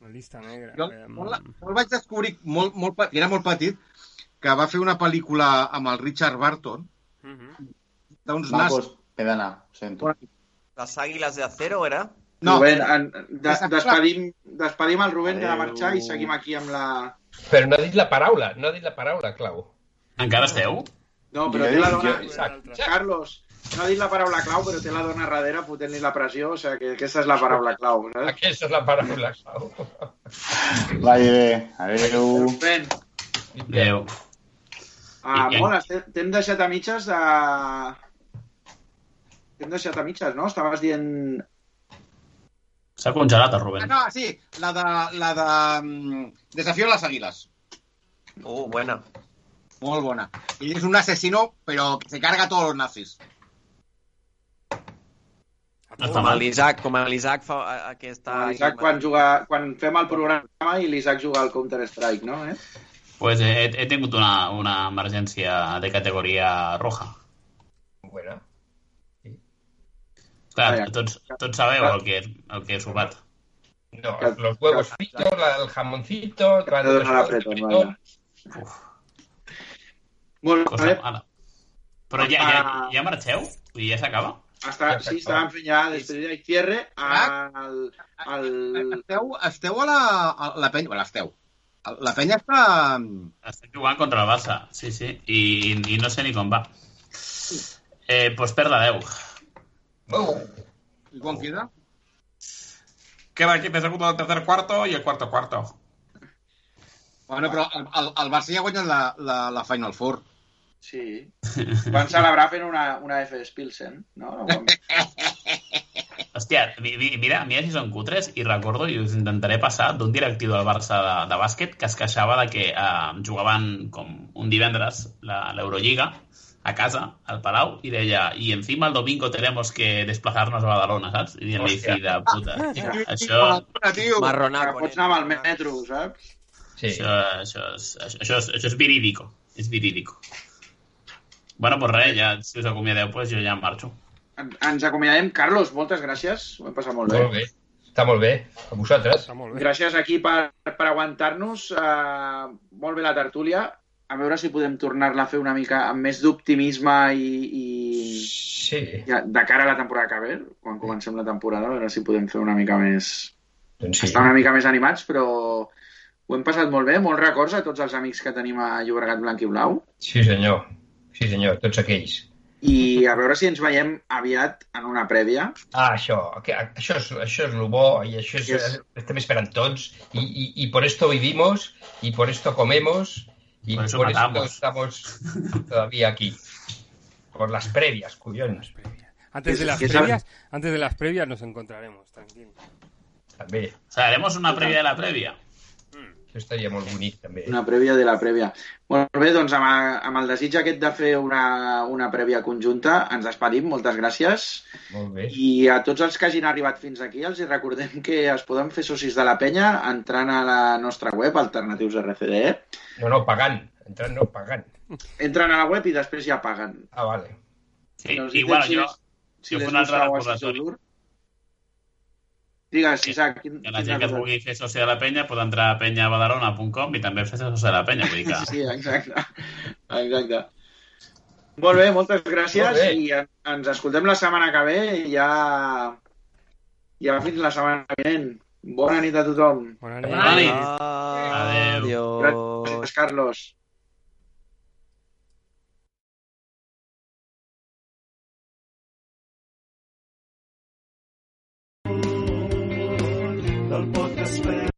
S6: La llista negra.
S8: Jo,
S6: eh,
S8: jo, la, jo el vaig descobrir molt, molt, era molt petit, que va fer una pel·lícula amb el Richard Barton,
S6: mhm.
S8: d'uns
S5: Va,
S8: nas...
S5: doncs, he d'anar, ho sento.
S7: Las águilas de acero, era?
S8: No,
S2: Rubén, en, des, despedim, despedim el Rubén ha de marxar i seguim aquí amb la...
S3: Però no ha dit la paraula, no ha dit la paraula, Clau.
S4: Encara esteu?
S2: No, però
S5: Jo
S2: la dona...
S5: jo-.
S2: Carlos, no ha dit la paraula clau, però té la dona darrere fotent-li la pressió, o sigui que aquesta és la paraula clau, saps?
S3: Aquesta és la paraula, Clau.
S5: Vagi bé. Adéu.
S2: Rubén,
S4: Adéu.
S2: ah, molt, t'hem deixat a mitges de... T'hem deixat a mitges, no? Estaves dient...
S4: S'ha congelat el
S8: Ah,
S4: Rubén.
S8: no, sí, la de... La de mm, Desafío a las águilas.
S7: Uh, buena.
S8: Molt bona. Y es un asesino, pero que se carga todos los nazis.
S7: Com
S4: mal.
S7: l'Isaac, com l'Isaac fa a- aquesta...
S2: L'Isaac quan, juga, quan fem el programa i l'Isaac juga al Counter-Strike, no? Eh?
S4: Pues he, he tingut una, una emergència de categoria roja.
S3: Buena.
S4: Clar,
S2: Vaja.
S4: tots, tots sabeu el que, el que he sopat.
S3: No, los huevos fritos, la- el jamoncito,
S2: Te dono l'apretón, vaja. Molt
S4: Cosa
S2: bé.
S4: mala. Però ja, ja, ja marxeu? Dir, ja s'acaba?
S2: Està, sí, estàvem fent ja despedida i cierre al, al...
S8: Esteu, esteu a la, a la penya... Bueno, esteu. La penya està...
S4: Estem jugant contra el Barça, sí, sí, i, i no sé ni com va. Eh, pues per la 10.
S8: I quan queda?
S11: Queda aquí de segundo del tercer cuarto y el cuarto cuarto.
S8: Bueno, però el, el, el Barça ja ha guanyat la, la, la Final Four.
S2: Sí. Van celebrar fent una, una FS Pilsen, no?
S4: Hòstia, mi- mi- mira, mira si són cutres i recordo, i us intentaré passar, d'un directiu del Barça de, de bàsquet que es queixava de que eh, jugaven com un divendres la- l'Eurolliga a casa, al Palau, i deia, i encima el domingo tenemos que desplazarnos a Badalona, saps? I dient-li, fill de puta. Això,
S8: tio.
S2: Que
S7: Marronaco.
S2: pots anar amb el metro, saps?
S3: Sí.
S4: això, això, és, això, això, és, això és virídico. És virídico. Bueno, pues res, ja, si us acomiadeu, pues jo ja em marxo.
S2: En- Ens acomiadem. Carlos, moltes gràcies. Ho hem passat molt bé.
S3: Molt bé. Està molt bé. A vosaltres.
S6: Està molt bé.
S2: Gràcies aquí per, per aguantar-nos. Uh, molt bé la tertúlia. A veure si podem tornar-la a fer una mica amb més d'optimisme i, i
S3: Sí.
S2: ja, de cara a la temporada que ve, quan comencem la temporada, a veure si podem fer una mica més...
S3: Doncs sí.
S2: Estar una mica més animats, però ho hem passat molt bé. Molts records a tots els amics que tenim a Llobregat Blanc i Blau.
S3: Sí, senyor. Sí, senyor. Tots aquells.
S2: I a veure si ens veiem aviat en una prèvia.
S3: Ah, això, que, això, és, això és lo bo i això és,
S2: Yes.
S3: estem esperant tots y, y, y por esto vivimos y por esto comemos y
S4: Por eso
S3: por esto
S4: matamos.
S3: estamos todavía aquí. Por las previas, cuyons.
S6: Antes de las previas, antes de las previas nos encontraremos, tranquilo.
S3: També.
S4: O sea, haremos una prèvia de la prèvia.
S3: Això estaria molt bonic, també.
S2: Una prèvia de la prèvia. Molt bé, doncs amb, amb el desig aquest de fer una, una prèvia conjunta, ens despedim, moltes gràcies.
S3: Molt bé.
S2: I a tots els que hagin arribat fins aquí, els hi recordem que es poden fer socis de la penya entrant a la nostra web, Alternatius RCDE.
S3: No, no, pagant. Entrant no, pagant.
S2: Entren a la web i després ja paguen.
S3: Ah, vale.
S4: Sí,
S2: No us
S4: i
S2: dic
S4: bueno,
S2: si
S4: jo,
S2: si
S4: jo
S2: les
S4: un altre recordatori.
S2: Digues, Isaac. Quin,
S4: que la gent que es vulgui fer soci de la penya pot entrar a penyabadalona.com i també fer soci de la penya. Vull dir que...
S2: Sí, exacte. Exacte. Molt bé, moltes gràcies
S3: Molt bé.
S2: i en- ens escoltem la setmana que ve i ja, ja fins la setmana vinent. Bona nit a tothom.
S6: Bona
S4: Bona nit.
S7: Adéu.
S2: Gràcies, Carlos.
S12: Del podcast